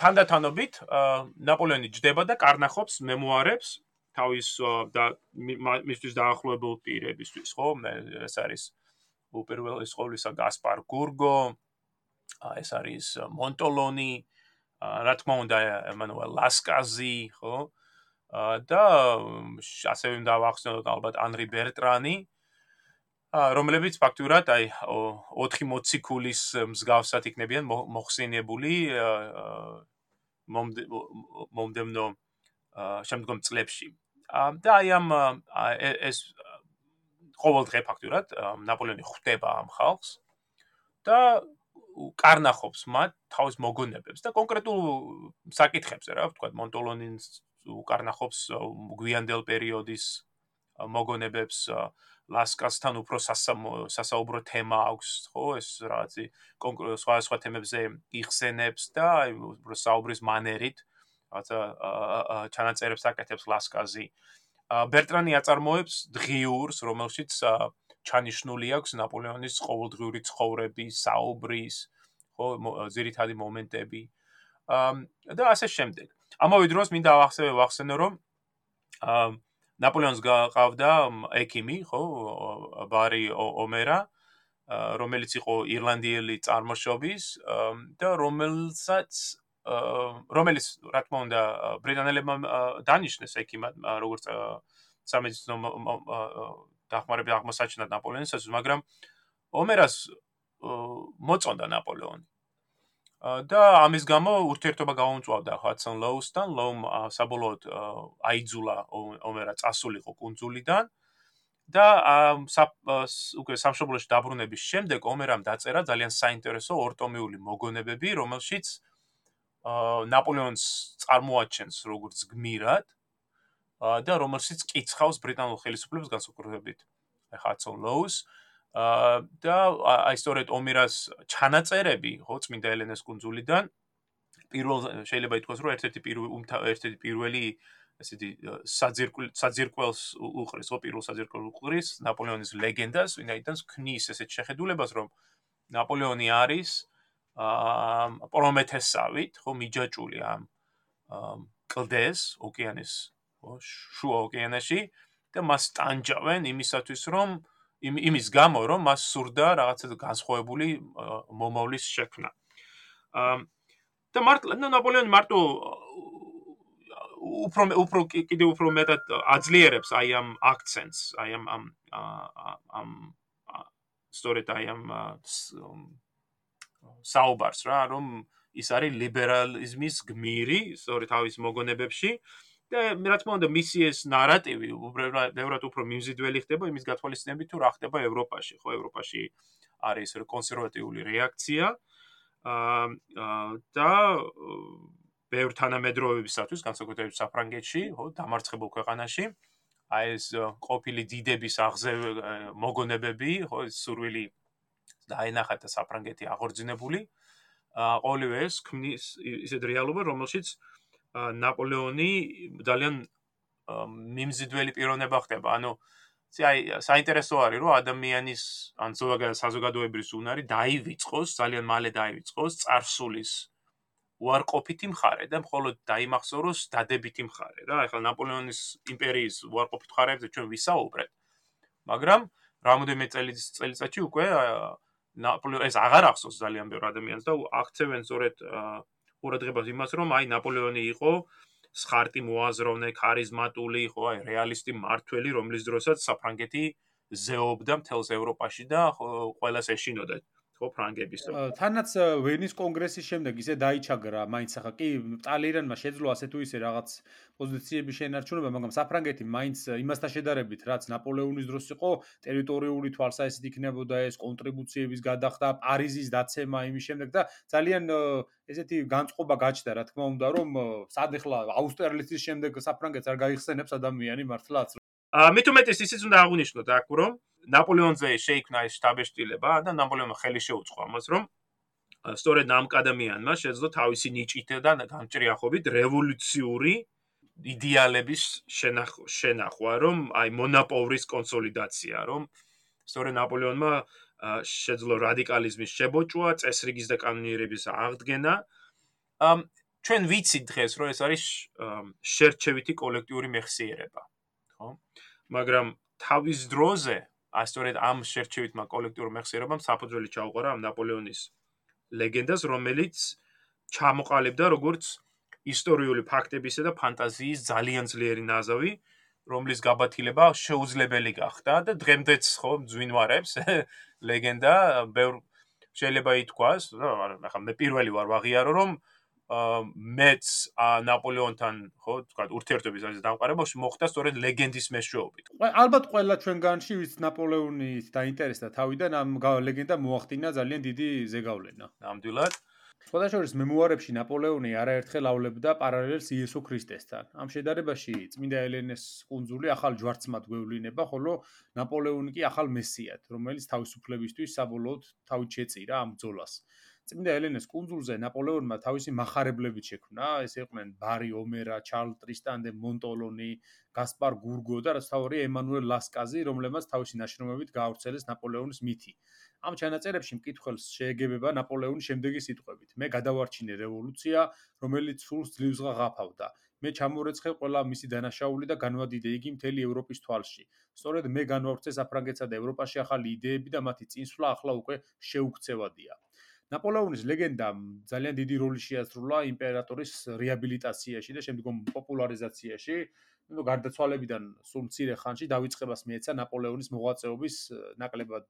თანდათანობით ნაპოლეონი ჯდება და კარნახობს მემუარებს თავის და მისთვის დაახლოებულ პირებისთვის, ხო? ეს არის უპირველეს ყოვლისა გასპარ გურგო, ეს არის მონტოლონი, რა თქმა უნდა ემანუელ ლასკაზი, ხო? და ასევე უნდა ვახსენოთ ალბათ ანრი ბერტრანი, რომლებიც ფაქტურად აი 4 მოციქულის მსგავსად იქნებიან მოხსენიებული მომდემნო შემდგომ წლებში. და აი ამ ეს ყოველ დღე ფაქტურად ნაპოლეონი ხვდება ამ ხალხს და კარნახობს მათ თავის მოგონებებს და კონკრეტულ საკითხებს რა ვთქვა მონტოლონინს უკარნახობს გვიანდელ პერიოდის მოგონებებს ლასკასთან უფრო სასაუბრო თემა აქვს ხო ეს რაღაცი კონკრეტულ სხვა სხვა თემებზე იხსენებს და აი უფრო საუბრის მანერით რაღაცა ჩანაწერებს აკეთებს ლასკაზი. ბერტრანი აწარმოებს დღიურს, რომელშიც ჩანიშნული აქვს ნაპოლეონის ყოველდღიური ცხოვრების, საუბრის, ხო, ზირითადი მომენტები. და ასე შემდეგ. ამავე დროს მინდა ახსენო ახსენო რომ ნაპოლეონს გაყავდა ექიმი, ხო, ბარი ომერა, რომელიც იყო ირლანდიელი წარმოშობის და რომელსაც რომელიც რა თქმა უნდა ბრიტანელებმა დანიშნეს ექიმად როგორც სამედიცინო დახმარება აღმოსაჩინად ნაპოლეონისას მაგრამ ომერას მოწონდა ნაპოლეონი. და ამის გამო ურთიერთობა გაუმწვავდა ჰატსონ ლოუსთან ლოუმ საბოლოოდ აიძულა ომერა წასულიყო კუნძულიდან და უკვე სამშობლოში დაბრუნების შემდეგ ომერამ დაწერა ძალიან საინტერესო ორტომეული მოგონებები რომელშიც ნაპოლეონს წარმოაჩენს როგორც გმირად და რომელშიც კიცხავს ბრიტანულ ხელისუფლებას განსაკუთრებით. ჰატსონ ლოუს და აი სწორედ ომერას ჩანაწერები ხო წმინდა ელენეს კუნძულიდან. პირველ შეიძლება ითქვას რომ ერთ-ერთი პირველი ერთ-ერთი პირველი ესეთი საძირკველ საძირკველს უყრის, ხო, პირველ საძირკველს უყრის ნაპოლეონის ლეგენდას, ვინაიდან ქნის ესეთ შეხედულებას, რომ ნაპოლეონი არის აა პრომეთესავით, ხო, მიჯაჭული ამ კლდეს ოკეანის, ხო, შუა ოკეანეში და მას ტანჯავენ იმისათვის, რომ იმის გამო, რომ მას სურდა რაღაცა განსხვავებული მომავლის შექმნა. აა და მარტო ნაპოლეონი მარტო უფრო უფრო კიდე უფრო მეტად აძლიერებს აი ამ აქცენტს, აი ამ ამ ამ სწორედ აი ამ საუბარს რა, რომ ის არის ლიბერალიზმის გმირი, სწორედ თავის მოგონებებში. და რა თქმა უნდა მისი ეს ნარატივი უბრალოდ უფრო მიმზიდველი ხდება იმის გათვალისწინებით თუ რა ხდება ევროპაში, ხო? ევროპაში არის კონსერვატიული რეაქცია. აა და ბევრ თანამედროვეებისათვის, განსაკუთრებით საფრანგეთში, ხო, დამარცხებულ ქვეყანაში, აი ეს ყოფილი დიდების აღზევ მოგონებები, ხო, სურვილი და აენახა საფრანგეთი აღორძინებული. ყოველივე ეს ქმნის ისეთ რეალობა, რომელშიც ნაპოლეონი ძალიან მიმზიდველი პიროვნება ხდება. ანუ აი საინტერესო არის, რომ ადამიანის ან საზოგადოების უნარი დაივიწყოს, ძალიან მალე დაივიწყოს царსულის უარყოფითი მხარე და მხოლოდ დაიმახსოვროს დადებითი მხარე რა. ახლა ნაპოლეონის იმპერიის უარყოფით მხარეებზე ჩვენ ვისაუბრეთ. მაგრამ რამოდენიმე წელიწადში უკვე აა ნაპოლეონი ეს აღარ ახსოვს ძალიან ბევრ ადამიანს და აქცევენ სწორედ ყურადღებას იმას, რომ აი ნაპოლეონი იყო სხარტი მოაზროვნე, ქარიზმატული, ხო, აი რეალისტი მართველი, რომლის დროსაც საფრანგეთი ზეობდა მთელს ევროპაში და ყველას ეშინოდა. ხო ფრანგების თანაც ვენის კონგრესის შემდეგ ისე დაიჩაგრა მაინც ახლა კი ტალერანმა შეძლო ასე თუ ისე რაღაც პოზიციების შენარჩუნება მაგრამ საფრანგეთი მაინც იმასთან შედარებით რაც ნაპოლეონის დროს იყო ტერიტორიული თვალსაჩინო იქნებოდა ეს კონტრიბუციების გადახდა პარიზის დაცემა იმის შემდეგ და ძალიან ესეთი განწყობა გაჩნდა რა თქმა უნდა რომ სად ახლა აუსტერლიცის შემდეგ საფრანგეთს არ გაიხსენებს ადამიანი მართლაც. მით უმეტეს ისიც უნდა აღვნიშნოთ აქ რომ ნაპოლეონზე შეიქმნა ეს შტაბეშტილება და ნაპოლეონმა ხელი შეუწყო ამას რომ სწორედ ამ კადამიანმა შეძლო თავისი ნიჭით და გამჭრიახობით რევოლუციური იდეალების შენახვა რომ აი მონოპოლის კონსოლიდაცია რომ სწორედ ნაპოლეონმა შეძლო რადიკალიზმის შებოჭვა წესრიგის და კანონიერების აღდგენა. ამ ჩვენ ვიცით დღეს რომ ეს არის შერჩევითი კოლექტიური მეხსიერება ხო? მაგრამ თავის დროზე ასწორედ ამ შერჩევითმა კოლექტიურ მეხსიერებამ საფუძველი ჩაუყარა ამ ნაპოლეონის ლეგენდას რომელიც ჩამოყალიბდა როგორც ისტორიული ფაქტებისა და ფანტაზიის ძალიან ძლიერი ნაზავი რომლის გაბათილება შეუძლებელი გახდა და დღემდეც ხო ძვინვარებს ლეგენდა ბევრ შეიძლება ითქვას ახლა მე პირველი ვარ ვაღიარო რომ მეც ნაპოლეონთან ხო თქვა ურთიერთობის ასე დამყარებაში მოხდა სწორედ ლეგენდის მეშვეობით. ალბათ ყველა ჩვენგანში ვის ნაპოლეონის დაინტერესდა თავიდან ამ ლეგენდა მოახდინა ძალიან დიდი ზეგავლენა. ნამდვილად. სხვადასხვა მემუარებში ნაპოლეონი არაერთხელ ავლებდა პარალელს იესო ქრისტესთან. ამ შედარებაში წმინდა ელენეს კუნძული ახალ ჯვარცმად გვევლინება, ხოლო ნაპოლეონი კი ახალ მესიად, რომელიც თავისუფლებისთვის საბოლოოდ თავით შეწირა ამ ბრძოლას. წმინდა ელენეს კუნძულზე ნაპოლეონმა თავისი מחარებლებით შექმნა, ეს იყვნენ ბარი ომერა, ჩარლ ტრისტან დე მონტოლონი, გასპარ გურგო და რაც თავი ემანუელ ლასკაზი, რომლებმაც თავისი ნაშრომებით გაავრცელეს ნაპოლეონის მითი. ამ ჩანაწერებში მკითხველს შეეგებება ნაპოლეონის შემდეგი სიტყვებით: მე გადავარჩინე რევოლუცია, რომელიც სულს ძლივს ღაფავდა. მე ჩამორეცხე ყველა მისი დანაშაული და განვადიდე იგი მთელი ევროპის თვალში. სწორედ მე განვავრცე საფრანგეთსა და ევროპაში ახალი იდეები და მათი წინსვლა ახლა უკვე შეუქცევადია. ნაპოლეონის ლეგენდა ძალიან დიდი როლი შეასრულა იმპერატორის რეაბილიტაციაში და შემდგომ პოპულარიზაციაში. ну გარდაცვალებიდან სულ მცირე ხანში დაიწყებას მიეცა ნაპოლეონის მოღვაწეობის ნაკლებად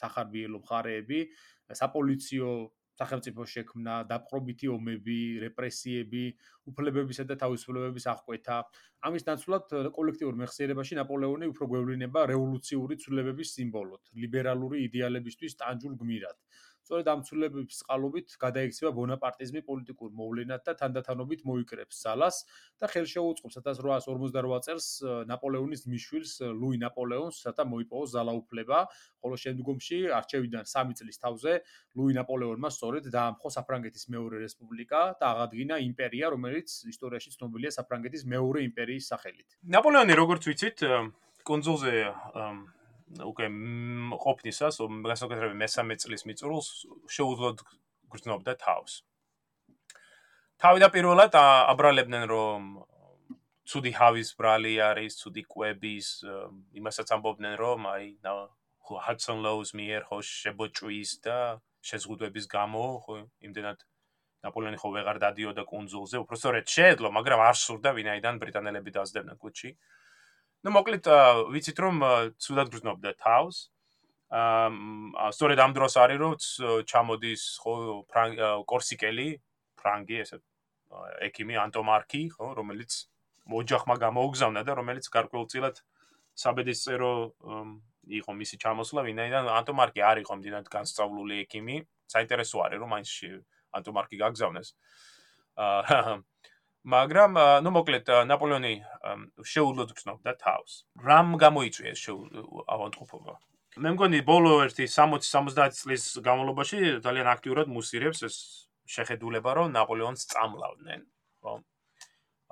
სახარბიელო მხარეები, საპოლიციო სახელმწიფო შექმნა, დაპყრობითი ომები, რეპრესიები, უფლებებისა და თავისუფლებების აღკვეთა. ამის ნაცვლად კოლექტიურ მეხსიერებაში ნაპოლეონი უფრო გვევლინება რევოლუციური ცვლილებების სიმბოლოდ, ლიბერალური იდეალებისთვის ტანჯულ გმირად. სწორედ ამ ცვლილებების წყალობით გადაიქცევა ბონაპარტიზმი პოლიტიკურ მოვლენად და თანდათანობით მოიკრებს ზალას და ხელშეუწყობს 1848 წელს ნაპოლეონის მიშვილს ლუი ნაპოლეონს, რათა მოიპოვოს ზალაუფლება, ხოლო შემდგომში არჩევიდან 3 წლის თავზე ლუი ნაპოლეონმა სწორედ დაამხო საფრანგეთის მეორე რესპუბლიკა და აღადგინა იმპერია, რომელიც ისტორიაში ცნობილია საფრანგეთის მეორე იმპერიის სახელით. ნაპოლეონი როგორც ვიცით, კონძულზე უკვე ყოფნისას, გასაკეთებელი მესამე წლის მიწურულს შეუძლოდ გრძნობდა თავს. თავდაპირველად აბრალებდნენ რომ ცუდი ჰავის ბრალი არის, ცუდი კვების, იმასაც ამბობდნენ რომ აი ჰატსონ ლოუს მიერ ხო შებოჭვის და შეზღუდვების გამო ხო იმდენად ნაპოლეონი ხო ვეღარ დადიოდა კონძულზე, უბრალოდ შეედლო, მაგრამ არ სურდა ვინაიდან ბრიტანელები დაძდებდნენ კუჩი. Ну მოკლედ ვიცით რომ ცუდად გრძნობდა თავს აა სწორედ ამ დროს არის რომ ჩამოდის ხო კორსიკელი ფრანგი ესე ეკიმი ანტომარკი ხო რომელიც მოჯახმა გამოუგზავნა და რომელიც გარკვეულწილად საბედისწერო იყო მისი ჩამოსვლა ვინაიდან ანტომარკი არ იყო მდინად განსწავლული ეკიმი საინტერესო არის რომ მაინც ანტომარკი გაგზავნეს აა მაგრამ ნუ მოკლედ ნაპოლეონი შეუძლოდ გწნობდა თავს. რამ გამოიწვია ეს ავანტყოფობა? მე მგონი ბოლო ერთი 60-70 წლის განმავლობაში ძალიან აქტიურად მუსირებს ეს შეხედულება, რომ ნაპოლეონს წამლავდნენ, ხო?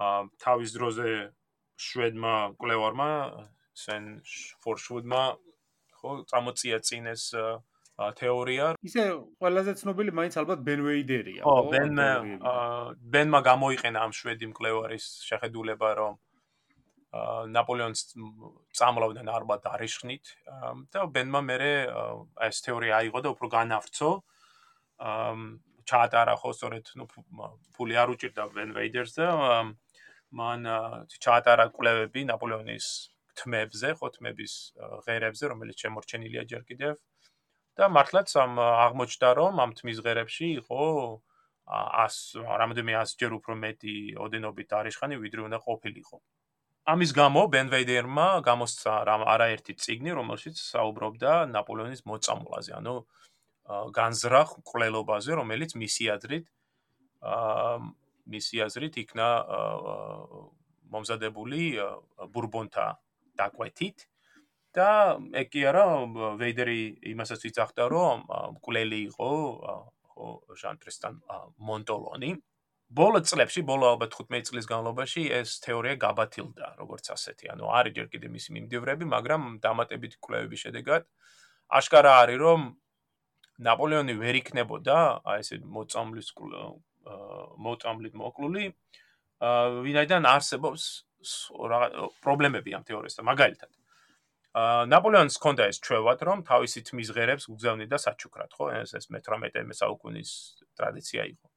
აა თავის დროზე შვედმა კვლევარმა სენ ფორშუდმა ხო წამოწია წინ ეს თეორია. ისე ყველაზე ცნობილი მაინც ალბათ ბენ ვეიდერია, ხო, ბენ ბენმა გამოიყენა ამ შვედი მკვლევარის შეხედულება, რომ ნაპოლეონს წამლავდნენ ალბათ არიშხნით და ბენმა მერე ეს თეორია აიღო და უფრო განავრცო. ჩაატარა ხო სწორედ ნუ ფული არ უჭირდა ბენ ვეიდერს და მან ჩაატარა კვლევები ნაპოლეონის თმებზე, ხო თმების ღერებზე, რომელიც შემორჩენილია ჯერ კიდევ. და მართლაც ამ აღმოჩნდა რომ ამ თმის ღერებში იყო 100 რამოდენიმე 100 ჯერ უფრო მეტი ოდენობით არიშხანი ვიდრე უნდა ყოფილიყო. ამის გამო ბენვეიდერმა გამოსცა რამ არაერთი ციგნი რომელშიც საუბრობდა ნაპოლეონის მოწამვლაზე, ანუ განზრახ ყლელობაზე, რომელიც მისი აზრით აა მისი აზრით იქნა მომზადებული ბურბონთა დაკვეთით და ეგ კი არა ვეიდერი იმასაც ვიძახდა რომ კულელი იყო ხო ჟანტრესთან მონტოლონი. ბოლო წლებში ბოლო ალბათ 15 წლის განმავლობაში ეს თეორია გაბათილდა როგორც ასეთი. ანუ არის ჯერ კიდე მისი მიმდევრები მაგრამ დამატებითი კვლევების შედეგად აშკარა არის რომ ნაპოლეონი ვერ იქნებოდა აი ესე მოწამლის მოწამლით მოკლული ვინაიდან არსებობს პრობლემები ამ თეორიასთან მაგალითად ნაპოლეონს ჰქონდა ეს ჩვევად, რომ თავისი თმის ღერებს უგზავნიდა საჩუქრად, ხო? ეს ეს მე-18 საუკუნის ტრადიცია იყო.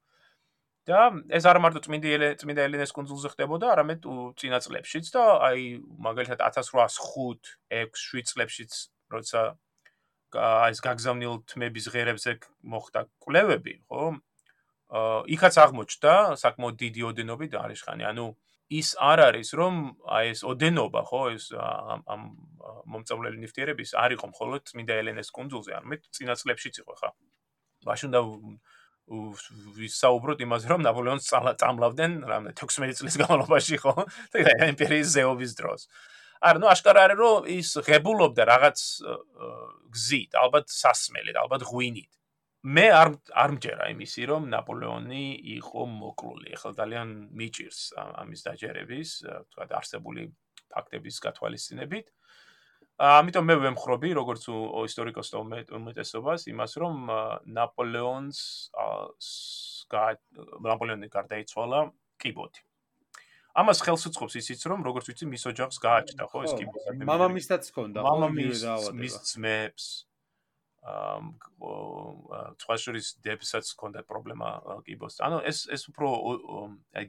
და ეს არ მარტო წმინდი ელე წმინდა ელენეს კონძულზე ხდებოდა, არამედ წინა წლებშიც და აი მაგალითად 1805-6-7 წლებშიც, როცა ეს გაგზავნილ თმების ღერებზე მოხდა კვლევები, ხო? აა იქაც აღმოჩნდა საკმაოდ დიდი ოდენობით არიშხანი, ანუ ის არ არის რომ აი ეს ოდენობა ხო ეს ამ მომწავლელი ნიფტიერების არ იყო მხოლოდ წმინდა ელენეს კუნძულზე არამედ წინა წლებშიც იყო ხა. მაშინ და ვისაუბროთ იმაზე რომ ნაპოლეონს წამლავდნენ რამე 16 წლის განმავლობაში ხო და იმპერიის ზეობის დროს. არა ნუ აშკარა არის რომ ის ღებულობდა რაღაც გზით ალბათ სასმელით ალბათ ღვინით მე არ არ მჯერა იმისი რომ ნაპოლეონი იყო მოკლული. ახლა ძალიან მიჭირს ამის დაჯერების, თქვა არსებული ფაქტების გათვალისწინებით. ამიტომ მე ვემხრობი როგორც ისტორიკოსთა უმეტესობას იმას რომ ნაპოლეონს ნაპოლეონი გარდაიცვალა კიბოთი. ამას ხელს უწყობს ისიც, რომ როგორც ვიცი, მის ოჯახს გააჩნდა, ხო, ეს ადამიანები. მამამისაც ჰქონდა, ხო, მამამის მის ძმებს აა თვალშურის დებსაც ჰქონდა პრობლემა კიბოს. ანუ ეს ეს უფრო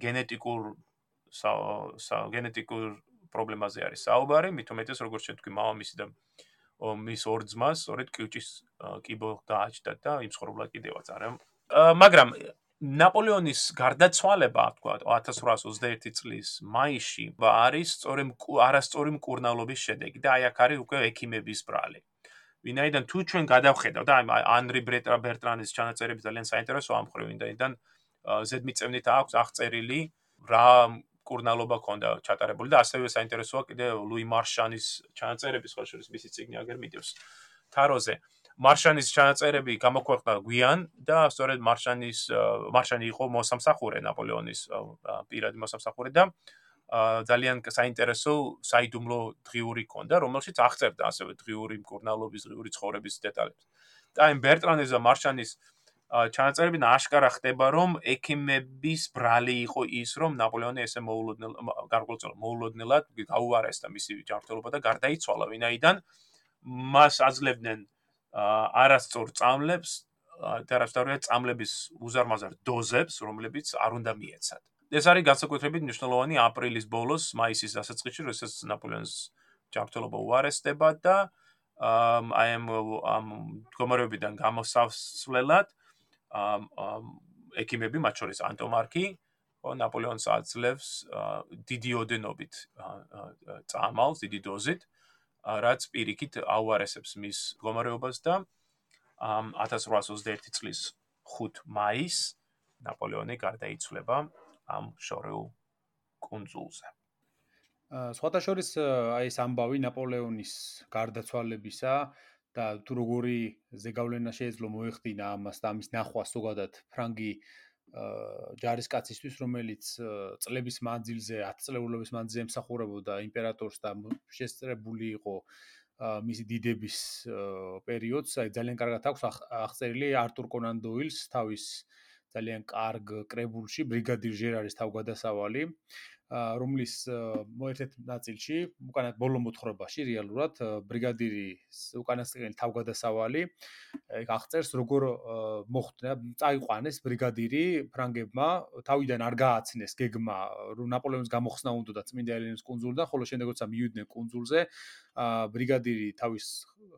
გენეტიკურ გენეტიკურ პრობლემაზე არის საუბარი, მით უმეტეს როგორც შეთქვი მამამისი და მის ორ ძმას, სწორედ კიუჭის კიბო დააჭდა და იმსხვრობლა კიდევაც არა. მაგრამ ნაპოლეონის გარდაცვალება, თქვა 1821 წლის მაისში, არის სწორემ არასწორი მკურნალობის შედეგი და აი აქ არის უკვე ექიმების ბრალი. ვინაიდან თუ ჩვენ გადავხედავ და ანრი ბერტრანის ჩანაწერები ძალიან საინტერესო ამ ხრევინდაიდან ზედმიწევნით აქვს აღწერილი რა კურნალობა ქონდა ჩატარებული და ასევე საინტერესოა კიდე ლუი მარშანის ჩანაწერები სხვა შორის მისი ციგნი აგერ მიდევს თაროზე. მარშანის ჩანაწერები გამოქვეყნდა გვიან და სწორედ მარშანის მარშანი იყო მოსამსახურე ნაპოლეონის პირადი მოსამსახურე და ძალიან საინტერესო საიდუმლო დღიური ქონდა რომელშიც აღწერდა ასევე დღიური მკურნალობის დღიური ცხოვრების დეტალებს. და იმ ბერტრანის და მარშანის ჩანაწერები ნაშკარა ხდება რომ ექიმების ბრალი იყო ის რომ ნაპოლეონი ესე მოულოდნელ გარკვეულწილად მოულოდნელად გაუარესდა მისი ჯანმრთელობა და გარდაიცვალა ვინაიდან მას აძლევდნენ არასწორ წამლებს და რასტავრია წამლების უზარმაზარ დოზებს რომლებიც არ უნდა მიეცათ ეს არის განსაკუთრებით მნიშვნელოვანი აპრილის ბოლოს მაისის დასაწყისში როდესაც ნაპოლეონის ჯანმრთელობა უარესდება და აი ამ ამ გომარებიდან გამოსავსვლელად ამ ექიმები მათ შორის ანტომარკი ო ნაპოლეონს აძლევს დიდი ოდენობით წამალს დიდი დოზით რაც პირიქით აუარესებს მის მდგომარეობას და 1821 წლის 5 მაისს ნაპოლეონი გარდაიცვლება ამ შორეულ კონძულზე. სხვათა შორის აი ეს ამბავი ნაპოლეონის გარდაცვალებისა და თუ როგორი ზეგავლენა შეეძლო მოეხდინა ამას და ამის ნახვა ზოგადად ფრანგი ჯარისკაცისთვის, რომელიც წლების მანძილზე, 10 წლეულობის მანძილზე ემსახურებოდა იმპერატორს და შესწრებული იყო მისი დიდების პერიოდს, აი ძალიან კარგად აქვს აღწერილი არტურ კონან დოილს თავის ძალიან კარგ კრებულში ბრიგადირ ჟერარის თავგადასავალი. რომლის მოერთეთ ნაწილში, უკანა ბოლო მოთხრობაში რეალურად ბრიგადირის უკანასკნელი თავგადასავალი აღწერს როგორ მოხდა, წაიყვანეს ბრიგადირი ფრანგებმა, თავიდან არ გააცნეს გეგმა, რომ ნაპოლეონის გამოხსნა უნდა და წმინდა ელენეს კონძულიდან, ხოლო შემდეგ როცა მივიდნენ კონძულზე, ბრიგადირი თავის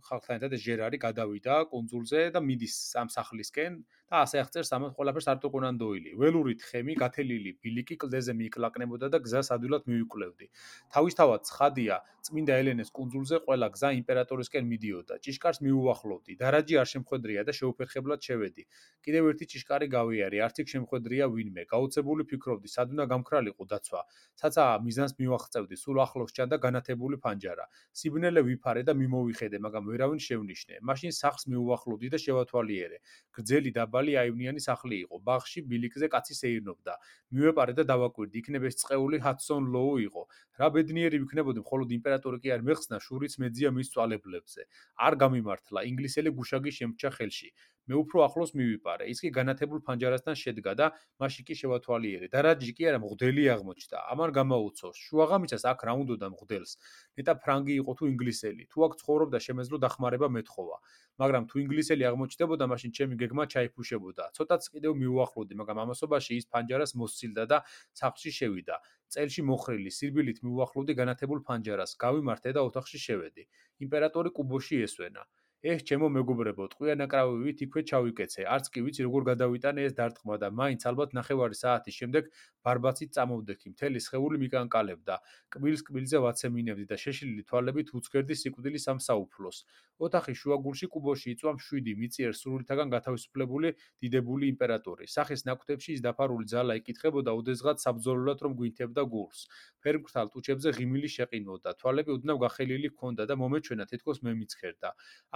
ხალხთან ერთად ჟერარი გადავიდა კონძულზე და მიდის ამ სახლისკენ და ასე აღწერს ამას ყველაფერს არტო კონან დოილი. ველური თხემი, გათელილი ბილიკი კლდეზე მიკლაკნებოდა და გზას ადვილად მივიკვლევდი. თავისთავად ცხადია, წმინდა ელენეს კონძულზე ყველა გზა იმპერატორისკენ მიდიოდა. ჭიშკარს მიუახლოვდი, დარაჯი არ შემხვედრია და შეუფერხებლად შევედი. კიდევ ერთი ჭიშკარი გავიარე, არც იქ შემხვედრია ვინმე. გაუცებული ფიქრობდი, სად უნდა გამქრალიყო დაცვა. ცაცა მიზანს მივახწევდი, სულ ახლოს ჩანდა განათებული ფანჯარა. სიბნელე ვიფარე და მიმოვიხედე, მაგრამ ვერავინ შევნიშნე. მაშინ სახს მიუახლოვდი და შევათვალიერე. გრძელი დაბალი აივნიანი სახლი იყო. ბაღში ბილიკზე კაცი სეირნობდა. მივეპარე და დავაკვირდი, იქნებ ეს წეული ჰატსონ ლოუ იყო. რა ბედნიერი ვიქნებოდი, მხოლოდ იმპერატორი კი არ მეხსნა, შურიც მეძია მის წვალებლებზე. არ გამიმართლა, ინგლისელი გუშაგი შემჭა ხელში. მე უფრო ახლოს მივიპარე. ის კი განათებულ ფანჯარასთან შედგა და მაშინ კი შევათვალიერე. და რა ჯიკი არა მღდელი აღმოჩნდა. ამან გამოუცოს. შუაღამისას აქ რა უნდა და მღდელს. ნეტა ფრანგი იყო თუ ინგლისელი. თუ აქ ცხოვრობდა შემეძლო დახმარება მეთხოვა. მაგრამ თუ ინგლისელი აღმოჩნდებოდა, მაშინ ჩემი გეგმა ჩაიფუშებოდა. ცოტაც კიდევ მიუახლოვდი, მაგრამ ამასობაში ის ფანჯარას მოსცილდა და სახლში შევიდა. წელში მოხრილი სირბილით მიუახლოვდი განათებულ ფანჯარას. გავიმართე და ოთახში შევედი. იმპერატორი კუბოში ესვენა. ეს ჩემო მეგობრებო, ტყვიანაკრავივით იქვე ჩავიკეცე. არც კი ვიცი როგორ გადავიტანე ეს დარტყმა და მაინც ალბათ ნახევარი საათის შემდეგ ბარბაცით წამოვდექი. მთელი სხეული მიკანკალებდა. კბილს კბილზე ვაცემინებდი და შეშლილი თვალებით უცქერდი სიკვდილის ამ საუფლოს. ოთახის შუაგულში კუბოში იწვა მშვიდი მიწიერ სრულითაგან გათავისუფლებული დიდებული იმპერატორი. სახის ნაკვთებში ის დაფარული ძალა იკითხებოდა ოდესღაც საბძოლულად რომ გვინთებდა გულს. ფერმკრთალ ტუჩებზე ღიმილი შეყინოდა. თვალები უდნავ გახელილი ჰქონდა და მომეჩვენა თითქოს მე მიცქერდა.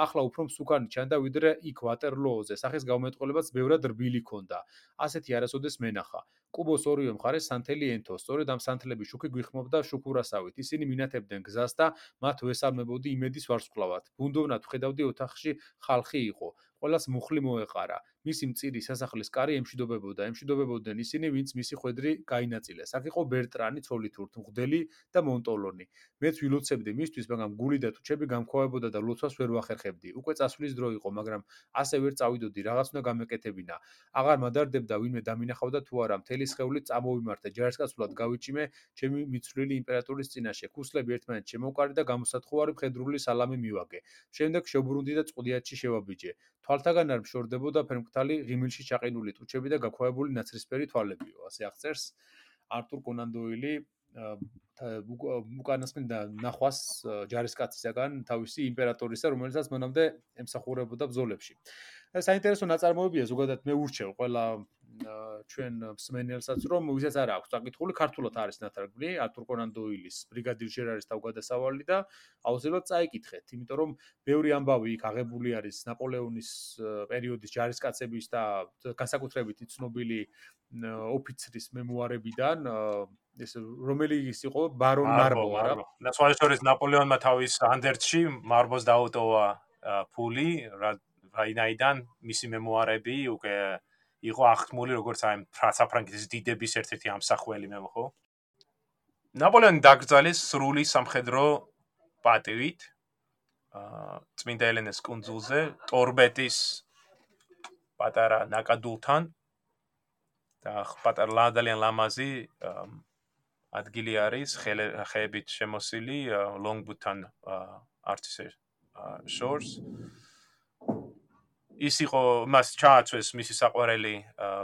ახ ახლა უფრო მსუკანი ჩანდა ვიდრე იქ ვატერლოოზე. სახის გამომეტყოლებაც ბევრად რბილი ქონდა. ასეთი არასოდეს მენახა. კუბოს ორივე მხარეს სანთელი ენთო, სწორედ ამ სანთლების შუქი გვიხმობდა შუქურასავით. ისინი მინათებდნენ გზას და მათ ვესალმებოდი იმედის ვარსკვლავად. ბუნდოვნად ხედავდი ოთახში ხალხი იყო. ყოველას მუხლი მოეყარა. მისი მწირი სასახლის კარი ემშვიდობებოდა. ემშვიდობებოდნენ ისინი, ვინც მისი ხვედრი გაინაწილეს. აქ იყო ბერტრანი, ცოლითურთ, მღდელი და მონტოლონი. მეც ვილოცებდი მისთვის, მაგრამ გული და თუჩები გამქვავებოდა და ლოცვას ვერ ვახერხებდი. უკვე წასვლის დრო იყო, მაგრამ ასე ვერ წავიდოდი, რაღაც უნდა გამეკეთებინა. აღარ მადარდებდა ვინმე დამინახავდა თუ არა, მთელი სხეული წამოვიმართე, ჯარისკაცულად გავიჭიმე ჩემი მიცვლილი იმპერატორის წინაშე. ქუსლები ერთმანეთს შემოვკარი და გამოსათხოვარი მხედრული სალამი მივაგე. შემდეგ შეუბრუნდი და წყუდიათში შევაბიჯე. თვალთაგან არ მშორდებოდა ფერმკთალი ღიმილში ჩაყინული ტუჩები და გაქვავებული ნაცრისფერი თვალებიო. ასე აღწერს არტურ კონან დოილი უკანასკენ და ნახვას ჯარისკაცისაგან თავისი იმპერატორისა, რომელსაც მონამდე ემსახურებოდა ბრძოლებში. საინტერესო ნაწარმოებია ზოგადად მე ურჩევ ყველა ჩვენ მსმენელსაც რომ ვისაც არ აქვს საკითხული ქართულად არის ნათარგმნი არტურ კონან დოილის ბრიგადირ ჟერარის თავგადასავალი და აუცილებლად წაიკითხეთ იმიტომ რომ ბევრი ამბავი იქ აღებული არის ნაპოლეონის პერიოდის ჯარისკაცების და განსაკუთრებით ცნობილი ოფიცრის მემუარებიდან ეს რომელი ის იყო? ბარონ მარბო არა? და სხვა შორის ნაპოლეონმა თავის ანდერტში მარბოს დაუტოვა ფული რა რაინაიდან მისი მემუარები უკვე იყო ახთმული როგორც აი ფრანცაფრანგეთის დიდების ერთ-ერთი ამსახველი მე ხო ნაპოლეონი დაკრძალეს სრული სამხედრო პატივით აა წმინდა ელენეს კონძულზე ტორბეტის პატარა ნაკადულთან და პატარა ლადალიან ლამაზი ადგილი არის ხეებით შემოსილი ლონგბუთან არცის შორს. ის იყო მას ჩააცვეს მისი საყვარელი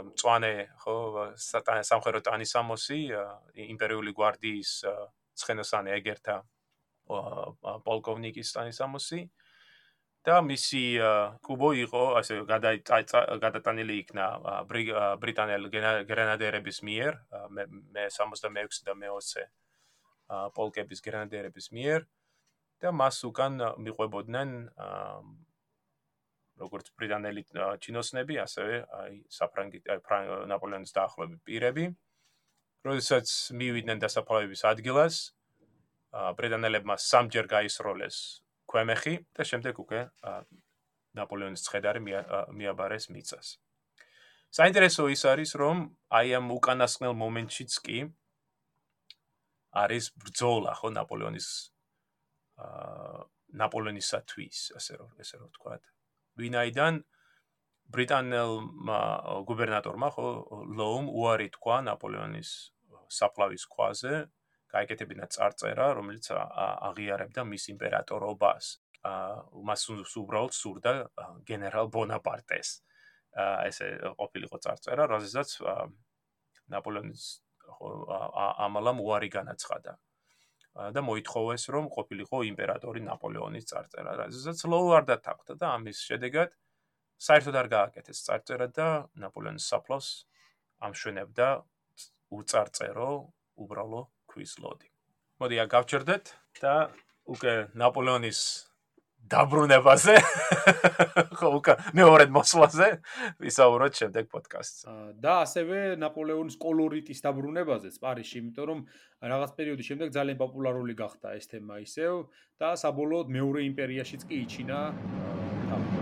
მწვანე ხო სამხედრო ტანის ამოსი იმპერიული გვარდიის ცხენოსანი ეგერთა პოლკოვნიკის ტანის ამოსი და მისი კუბო იყო ასე გადატანილი იქნა ბრიტანელ გრენადერების მიერ მე 66 და მე20 პოლკების გრენადერების მიერ და მას უკან მიყვებოდნენ როგორც ბრიტანელი ჩინოსნები, ასევე აი საფრანგი აი ნაპოლეონის დაახლოებით პირები. როდესაც მივიდნენ დასაფლავების ადგილას, ბრიტანელებმა სამჯერ გაისროლეს ქვემეხი და შემდეგ უკვე ნაპოლეონის ცხედარი მიაბარეს მიწას. საინტერესო ის არის, რომ აი ამ უკანასკნელ მომენტშიც კი არის ბრძოლა ხო ნაპოლეონის აა ნაპოლეონისათვის, ასე რომ ესე რომ ვთქვათ. ვინაიდან ბრიტანელმა გუბერნატორმა ხო ლოუმ უარი თქვა ნაპოლეონის საფლავის ქვაზე გაიგეთებინა წარწერა რომელიც აღიარებდა მის იმპერატორობას ა მას უბრალოდ სურდა გენერალ ბონაპარტეს ესე ყოფილიყო წარწერა როდესაც ნაპოლეონის ამალამ უარი განაცხადა და მოითხოვეს რომ ყოფილიყო იმპერატორი ნაპოლეონის წარწერა. რაზეც ლოუ არ დათანხმდა და ამის შედეგად საერთოდ არ გააკეთეს წარწერა და ნაპოლეონის საფლავს ამშვენებდა უწარწერო უბრალო ქვის ლოდი. მოდი აქ გავჩერდეთ და უკვე ნაპოლეონის დაბრუნებაზე ხო უკა მეორე მოსვლაზე ვისაუბროთ შემდეგ პოდკასტს და ასევე ნაპოლეონის კოლორიტის დაბრუნებაზეც პარიზში იმიტომ რომ რაღაც პერიოდის შემდეგ ძალიან პოპულარული გახდა ეს თემა ისევ და საბოლოოდ მეორე იმპერიაშიც კი იჩინა თავი